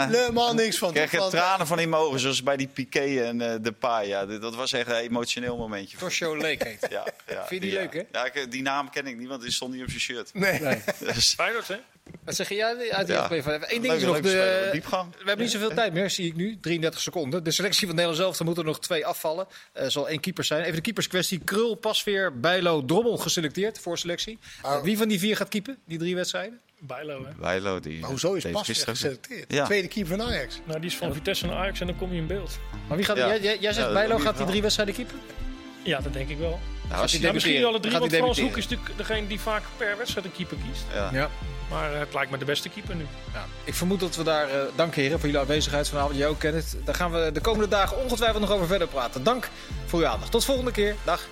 helemaal niks van. Er Want- tranen van in ogen, zoals bij die Piqué en eh de Pa. Ja, dat was echt een emotioneel momentje. Tosho Lake heet. Ja, ja, Vind je die leuk, hè? Ja, ik- die naam ken ik niet, want die stond niet op zijn shirt. Nee. Dus, Feyenoord, hè? Wat zeg je? Ja, uit die Ja. aflevering. Eén ding is nog. De, diepgang. we hebben niet zoveel tijd meer, zie ik nu. 33 seconden. De selectie van Nederland zelf, er moeten er nog twee afvallen. Er zal één keeper zijn. Even de keeperskwestie. Krul, Pasveer, Bijlo, Drommel geselecteerd voor selectie. Maar- Wie van die vier gaat keepen, die drie wedstrijden? Bijlo, hè? Bijlo, die Maar hoezo is Pas geselecteerd? Ja. Tweede keeper van Ajax. Nou, die is van Vitesse naar Ajax en dan kom je in beeld. Maar wie gaat, Ja. jij, jij, zegt Ja, Bijlo gaat die drie wedstrijden keepen? Ja, dat denk ik wel. Nou, als hij je- Ja, misschien alle drie, Gaat want Frans? Hoek is natuurlijk degene die vaak per wedstrijd een keeper kiest. ja. Ja. Maar eh, het lijkt me de beste keeper nu. Ja, ik vermoed dat we daar, eh dank heren voor jullie aanwezigheid vanavond. Jij ook, Kenneth. Daar gaan we de komende dagen ongetwijfeld nog over verder praten. Dank voor uw aandacht. Tot volgende keer. Dag.